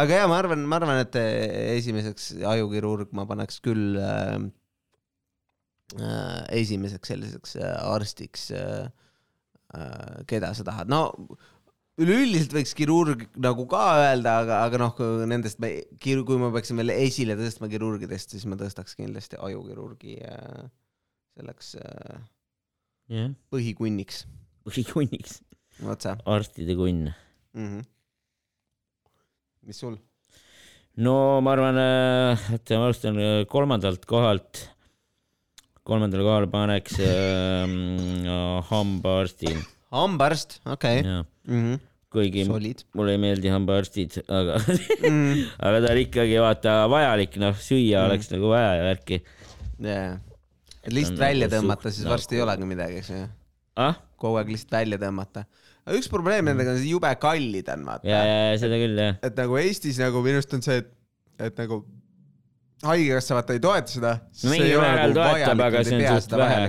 aga ja ma arvan, ma arvan, et esimeseks ajukirurg ma paneks küll äh, äh, esimeseks selliseks äh, arstiks äh, keda sa tahad, no üleüldiselt võiks kirurg nagu ka öelda, aga, aga noh, nendest me, kui ma peaksin veel esile tõstma kirurgidest, siis ma tõstaks kindlasti ajukirurgi äh, selleks äh, jah, põhikunniks, põhikunniks, otse arstide kunn. mm. -hmm. mis sul? no ma arvan, et ma alustan äh, kolmandalt kohalt. Kolmandale kohale paneks äh, hambaarsti. hambaarst, okei. Mhm. kuigi solid. mulle ei meeldi hambaarstid, aga Mm. aga ta on ikkagi vaata vajalik, noh, süüa Mm. oleks nagu vaja ja värki. jaa. et lihtsalt On välja nagu tõmmata, suht siis varsti ei nagu- olegi midagi, eks ju. ah, kogu aeg lihtsalt välja tõmmata. aga üks probleem nendega on see jube kallid on, ja, vaata. ja, ja seda küll jah. et nagu Eestis nagu minu arust on see, et, et nagu haigekassa vaata ei toeta seda. Mingil määral toetab, aga see on suht vähe.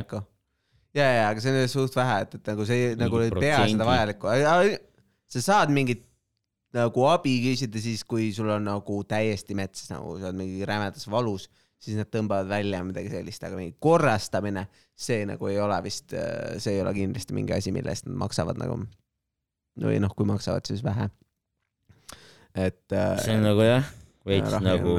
ja, ja, aga see on suht vähe, et, et nagu see nagu ei pea seda vajalikku. sa saad mingit nagu abi küsida siis, kui sul on nagu täiesti mets, nagu sa oled mingi rämedas valus, siis nad tõmbavad välja midagi sellist, aga mingi korrastamine, see nagu ei ole vist, see ei ole kindlasti mingi asi, mille eest nad maksavad nagu. või noh, kui maksavad, siis vähe. et. see on nagu jah, veits nagu,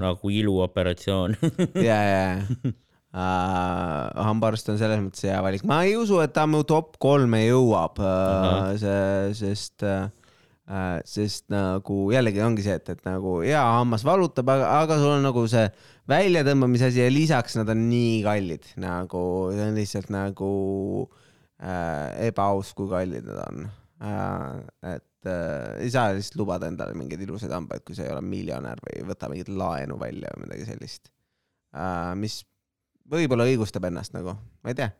nagu iluoperatsioon. ja, ja, ja uh, hambaarst on selles mõttes hea valik, ma ei usu, et ta mu top kolme jõuab uh, Ahah., see, sest uh,, sest nagu jällegi ongi see, et, et nagu hea hammas valutab, aga, aga sul on nagu see väljatõmbamise asi ja lisaks nad on nii kallid, nagu see on lihtsalt nagu uh, ebaaus, kui kallid nad on uh,. et uh, ei saa lihtsalt lubada endale mingeid ilusaid hambaid, kui sa ei ole miljonär või ei võta mingit laenu välja või midagi sellist uh,, mis võib-olla õigustab ennast nagu, ma ei tea.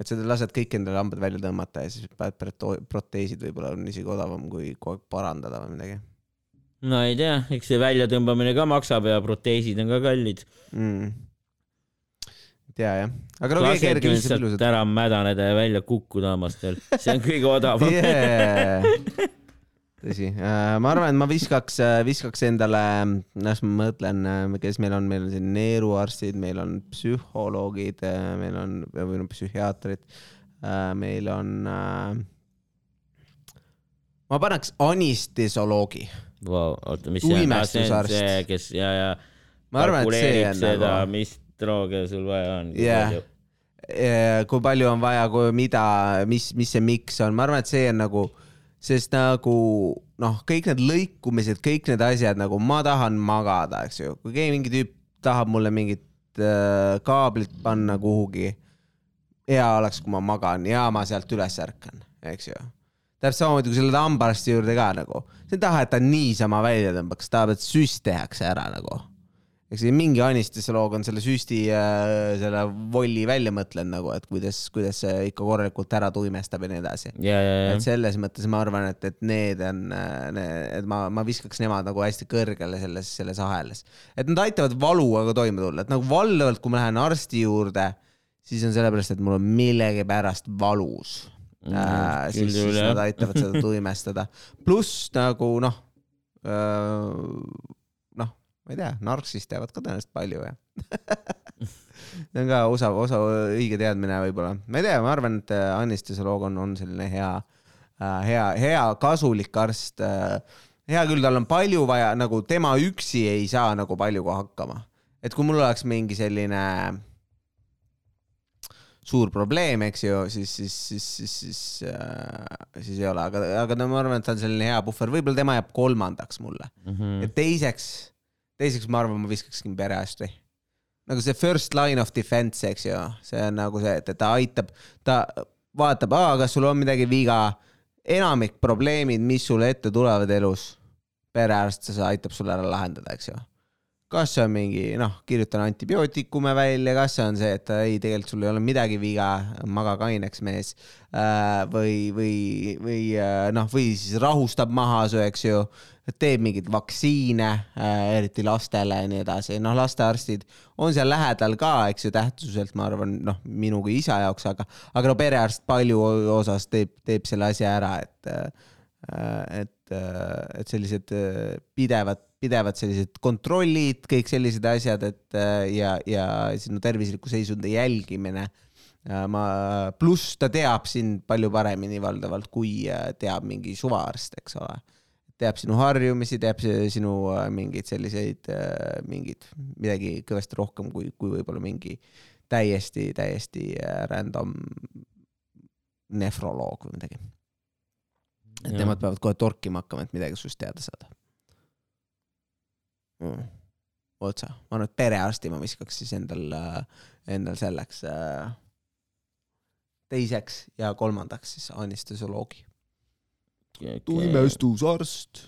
et sa lased kõik endale hambad välja tõmmata ja siis paned proteesid võib-olla on isegi odavam kui kogu aeg parandada või midagi no ei tea, eks see väljatõmbamine ka maksab ja proteesid on ka kallid. mm.. tea jah, aga no on see lihtsalt ilusad. ära mädaneda ja välja kukkuda hammastel, see on kõige odavam. Yeah. tõsi, ma arvan, et ma viskaks, viskaks endale, las ma mõtlen, kes meil on, meil on siin neeruarstid, meil on psühholoogid, meil on, või noh, psühhiaatrid, meil on. ma paneks anestesioloogi, Vau, oota, mis see on, see on see, kes ja, ja ma arvan, et see on seda nagu, mis drooge sul vaja on. Jah. kui palju on vaja, mida, mis, mis see miks on, ma arvan, et see on nagu, sest nagu noh, kõik need lõikumised, kõik need asjad nagu ma tahan magada, eks ju, kui keegi mingi tüüp tahab mulle mingit äh, kaablit panna kuhugi, hea oleks, kui ma magan ja ma sealt üles ärkan, eks ju. täpselt samamoodi kui selle hambaarsti juurde ka nagu, sa ei taha, et ta niisama välja tõmbaks, tahab, et süst tehakse ära nagu eks see mingi anestesioloog on selle süsti äh,, selle volli välja mõtlenud nagu, et kuidas, kuidas see ikka korralikult ära tuimestab ja nii edasi. ja, ja, ja et selles mõttes ma arvan, et, et need on, et ma, ma viskaks nemad nagu hästi kõrgele selles, selles ahelas. et nad aitavad valuga toime tulla, et nagu valdavalt, kui ma lähen arsti juurde, siis on sellepärast, et mul on millegipärast valus äh,. siis, siis nad aitavad seda tuimestada. pluss nagu noh, noh, ma ei tea, narksist teavad ka tõenäoliselt palju ja see on ka osa, osa õige teadmine võib-olla, ma ei tea, ma arvan, et äh, anestesioloog on, on selline hea, hea, hea kasulik arst. hea küll, tal on palju vaja, nagu tema üksi ei saa nagu paljuga hakkama. et kui mul oleks mingi selline suur probleem, eks ju, siis, siis, siis, siis, siis äh,, siis ei ole, aga, aga no ma arvan, et ta on selline hea puhver, võib-olla tema jääb kolmandaks mulle Mhm. ja teiseks, teiseks ma arvan, ma viskakski perearsti. nagu see first line of defense, eks ju, see on nagu see, et ta aitab, ta vaatab, kas sul on midagi viga, enamik probleemid, mis sulle ette tulevad elus, perearst see aitab sulle ära lahendada, eks ju. Kas see on mingi noh, kirjutan antibiootikume välja, kas see on see, et ei, tegelikult sul ei ole midagi viga, maga kaineks mees. Äh, või, või, või äh, noh, või siis rahustab maha su, eks ju, teeb mingeid vaktsiine äh,, eriti lastele ja nii edasi, noh, lastearstid on seal lähedal ka, eks ju, tähtsuselt ma arvan, noh, minu kui isa jaoks, aga, aga no perearst palju osas teeb, teeb selle asja ära, et, et, et sellised äh, pidevad, pidevad sellised kontrollid, kõik sellised asjad, et äh, ja, ja sinu tervisliku seisundi jälgimine. ma, pluss ta teab sind palju paremini valdavalt, kui äh, teab mingi suvaarst, eks ole teab sinu harjumisi, teab sinu äh, mingeid selliseid, mingeid, midagi kõvasti rohkem kui, kui võib-olla mingi täiesti, täiesti äh, random nefroloog või midagi. Et Jah. nemad peavad kohe torkima hakkama, et midagi sinust teada saada mm.. otsa, ma arvan, et perearsti ma viskaks siis endal, endal selleks äh, teiseks ja kolmandaks siis anestesioloogi. tuimestusarst.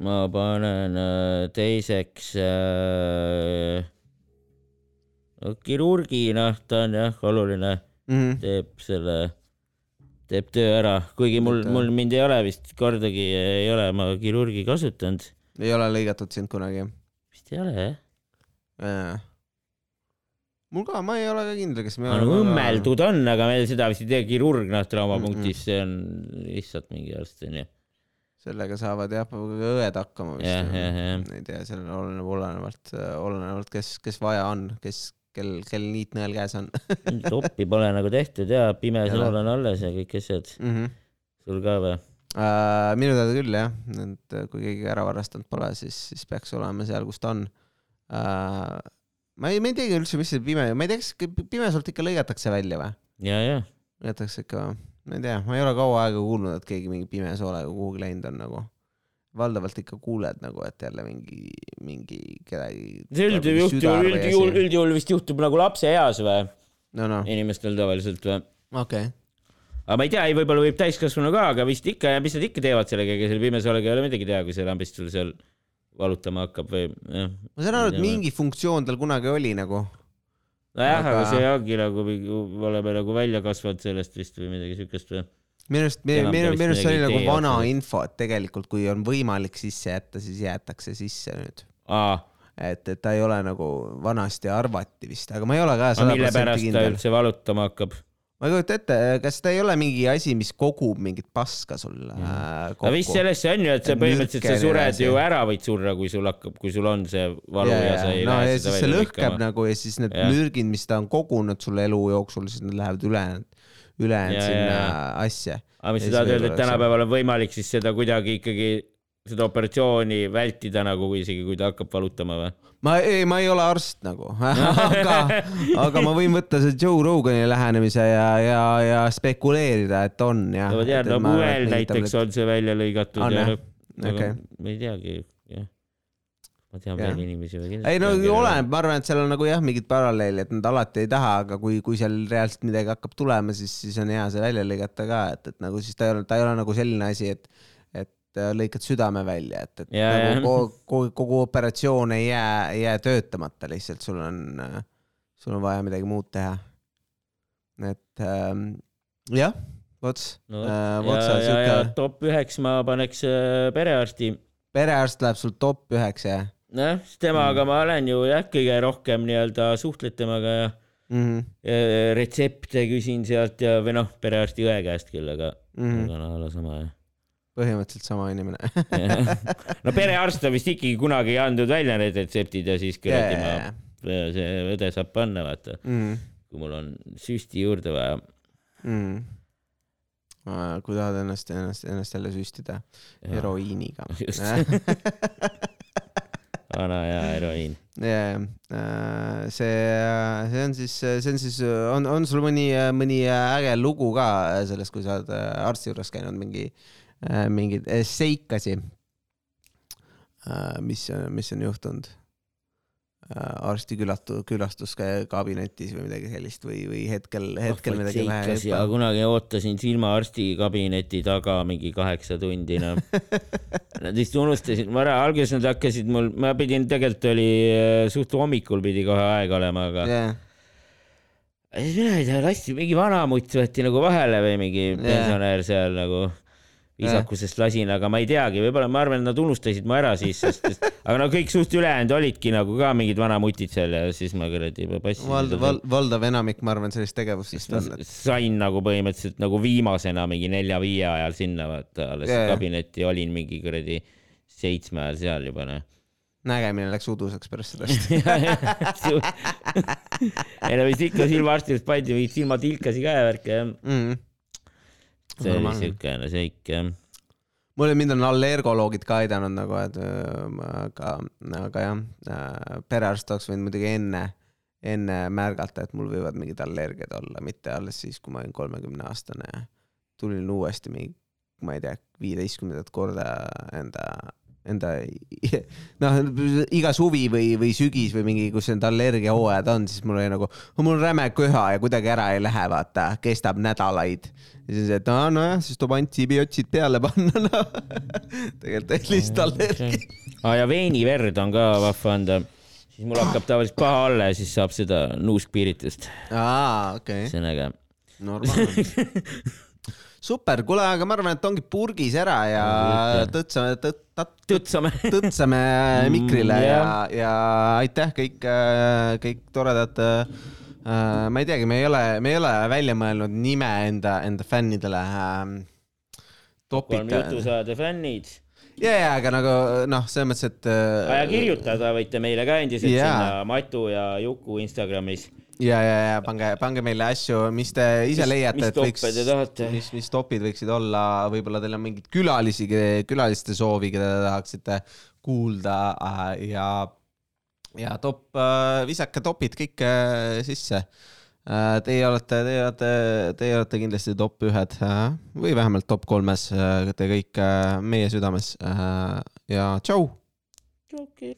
ma panen äh, teiseks äh, kirurgi, noh, ta on jah oluline, Mhm. teeb selle, teeb töö ära, kuigi mul, mul mind ei ole vist kordagi ei ole ma kirurgi kasutanud, ei ole lõigatud sind kunagi? vist ei ole jah. mul ka, ma ei ole ka kindel, kas me no õmmeldud on, aga meil seda vist ei tee kirurg, noh, traumapunktis, see on lihtsalt mingi arst onju. sellega saavad jah, õed hakkama vist. ei tea, seal oleneb, olenevalt, olenevalt, kes, kes vaja on, kes, kel, kel niitnõel käes on toppi pole nagu tehtud ja pime sool on alles ja kõik asjad. mm. -hmm. sul ka või? Uh, minu teada küll jah, et äh, kui keegi ära varastanud pole, siis, siis peaks olema seal, kus ta on uh,. ma ei, ma ei teagi üldse, mis see pime, ma ei tea, kas pimesoolt ikka lõigatakse välja või? ja, ja. lõigatakse ikka või? ma ei tea, ma ei ole kaua aega kuulnud, et keegi mingi pimesoolega kuhugi läinud on nagu. Valdavalt ikka kuuled nagu, et jälle mingi, mingi kedagi. see üldjuhul juhtub, üldjuhul, üldjuhul vist juhtub nagu lapseeas või? no noh, inimestel tavaliselt või? okei okay.. aga ma ei tea, ei võib-olla võib täiskasvanu ka, aga vist ikka ja mis nad ikka teevad sellega, ega selle pimesoolega ei ole midagi teha, kui see lambist sul seal valutama hakkab või jah. ma saan aru, et mingi funktsioon tal kunagi oli nagu. nojah, aga Aga- see ongi nagu, oleme nagu välja kasvanud sellest vist või midagi siukest või? Minu arust, minu, vist minu arust see oli nagu vana otseselt. info, et tegelikult kui on võimalik sisse jätta, siis jäetakse sisse nüüd. et, et ta ei ole nagu vanasti arvati vist, aga ma ei ole ka sada mille protsenti pärast ta kindel. üldse valutama hakkab? ma ei kujuta ette, kas ta ei ole mingi asi, mis kogub mingit paska sul äh, aga vist kokku? selles see on ju, et sa põhimõtteliselt sa sured ju ära, võid surra, kui sul hakkab, kui sul on see valu ja, ja sa ei no lähe seda välja lõhkeb lõikama. nagu ja siis need Jah. mürgid, mis ta on kogunud sulle elu jooksul, siis need lähevad ülejäänud, ülejäänud sinna ja, ja. asja. aga mis sa tahad öelda, et tänapäeval on võimalik siis seda kuidagi ikkagi, seda operatsiooni vältida nagu isegi, kui ta hakkab valutama või? ma ei, ma ei ole arst nagu, aga, aga ma võin võtta see Joe Rogani lähenemise ja, ja, ja spekuleerida, et on jah. no ma tean, no mujal näiteks on see välja lõigatud On, ja lõpp, aga Okei. ma ei teagi, jah. Ma tean veel inimesi või ei no oleneb, ma arvan, et seal on nagu jah, mingid paralleeli, et nad alati ei taha, aga kui, kui seal reaalselt midagi hakkab tulema, siis, siis on hea see välja lõigata ka, et, et nagu siis ta ei ole, ta ei ole nagu selline asi, et, et äh, lõikad südame välja, et, et Jaa, nagu kogu, kogu, kogu operatsioon ei jää, ei jää töötamata, lihtsalt sul on, sul on vaja midagi muud teha. et ähm, jah, Vots no, äh,, ja, ja, ja siuke top üheks ma paneks äh, perearsti. perearst läheb sul top üheks jah jah, temaga Mm. ma olen ju jah, kõige rohkem nii-öelda suhtled temaga ja mm? -hmm. ja retsepte küsin sealt ja, või noh, perearsti õe käest küll, aga Mm -hmm. aga no a la sama jah põhimõtteliselt sama inimene no perearst on vist ikkagi kunagi andnud välja need retseptid ja siis kuradi yeah. ma, see õde saab panna, vaata, mm.. kui mul on süsti juurde vaja. Mm. kui tahad ennast, ennast, ennast jälle süstida heroiiniga. vana hea heroiin. see, see on siis, see on siis, on, on sul mõni, mõni äge lugu ka sellest, kui sa oled arsti juures käinud, mingi, mingeid seikasi, mis, mis on juhtunud? Arsti külatu-, külastuskabinetis või midagi sellist või, või hetkel, hetkel midagi seikas ja vähe. kunagi ootasin silmaarsti kabineti taga mingi kaheksa tundi, noh. Nad vist unustasid, ma ära, alguses nad hakkasid mul, ma pidin, tegelikult oli äh, suht hommikul pidi kohe aeg olema, aga jah, ja siis mina ei tea, lasti mingi vanamutt võeti nagu vahele või mingi Jaa. pensionär seal nagu viisakusest lasin, aga ma ei teagi, võib-olla ma arvan, et nad unustasid mu ära siis, sest, aga no kõik suht ülejäänud olidki nagu ka mingid vanamutid seal ja siis ma kuradi passisin vald-, val-, valdav enamik, ma arvan, sellist tegevustest on, et sain nagu põhimõtteliselt nagu viimasena mingi nelja-viie ajal sinna vaata alles yeah, kabinetti olin mingi kuradi seitsme ajal seal juba noh. nägemine läks uduseks pärast seda. ei no vist ikka silmaarsti juures pandi mingid silmatilkasi ka ja värke jah. Mm. See oli siukene seik jah. mul mind on allergoloogid ka aidanud nagu, et aga, aga jah, perearst oleks võinud muidugi enne, enne märgata, et mul võivad mingid allergiad olla, mitte alles siis, kui ma olin kolmekümne aastane ja tulin uuesti mingi, ma ei tea, viieteistkümnendat korda enda, enda noh, iga suvi või, või sügis või mingi, kus need allergiahooajad on, siis mul oli nagu, mul on räme köha ja kuidagi ära ei lähe, vaata, kestab nädalaid. ja siis, et aa nojah, siis tuleb antibiootsid peale panna, noh. tegelikult oli lihtsalt allergia. aa ja veeniverd on ka vahva anda. siis mul hakkab tavaliselt paha olla ja siis saab seda nuuskpiiritust. aa, okei see on äge. normaalne. super, kuule, aga ma arvan, et ongi purgis ära ja tõtsame, tõtsame. tõtsame mikrile ja ja aitäh kõik, kõik toredad äh, ma ei teagi, me ei ole, me ei ole välja mõelnud nime enda, enda fännidele ähm,. kolm jutusaade fännid. ja, ja, aga nagu noh, selles mõttes, et äh, ja kirjutada võite meile ka endiselt Jaa. sinna Matu ja Juku Instagramis. ja, ja, ja pange, pange meile asju, mis te ise Mis- leiate, et võiks toppe te tahate?, mis, mis topid võiksid olla, võib-olla teil on mingeid külalisi, külaliste soovi, keda te tahaksite kuulda äh, ja, ja top, visake topid kõik äh, sisse. Teie olete, teie olete, teie olete kindlasti top ühed äh, või vähemalt top kolmes, te kõik äh, meie südames äh, ja tšau. okei.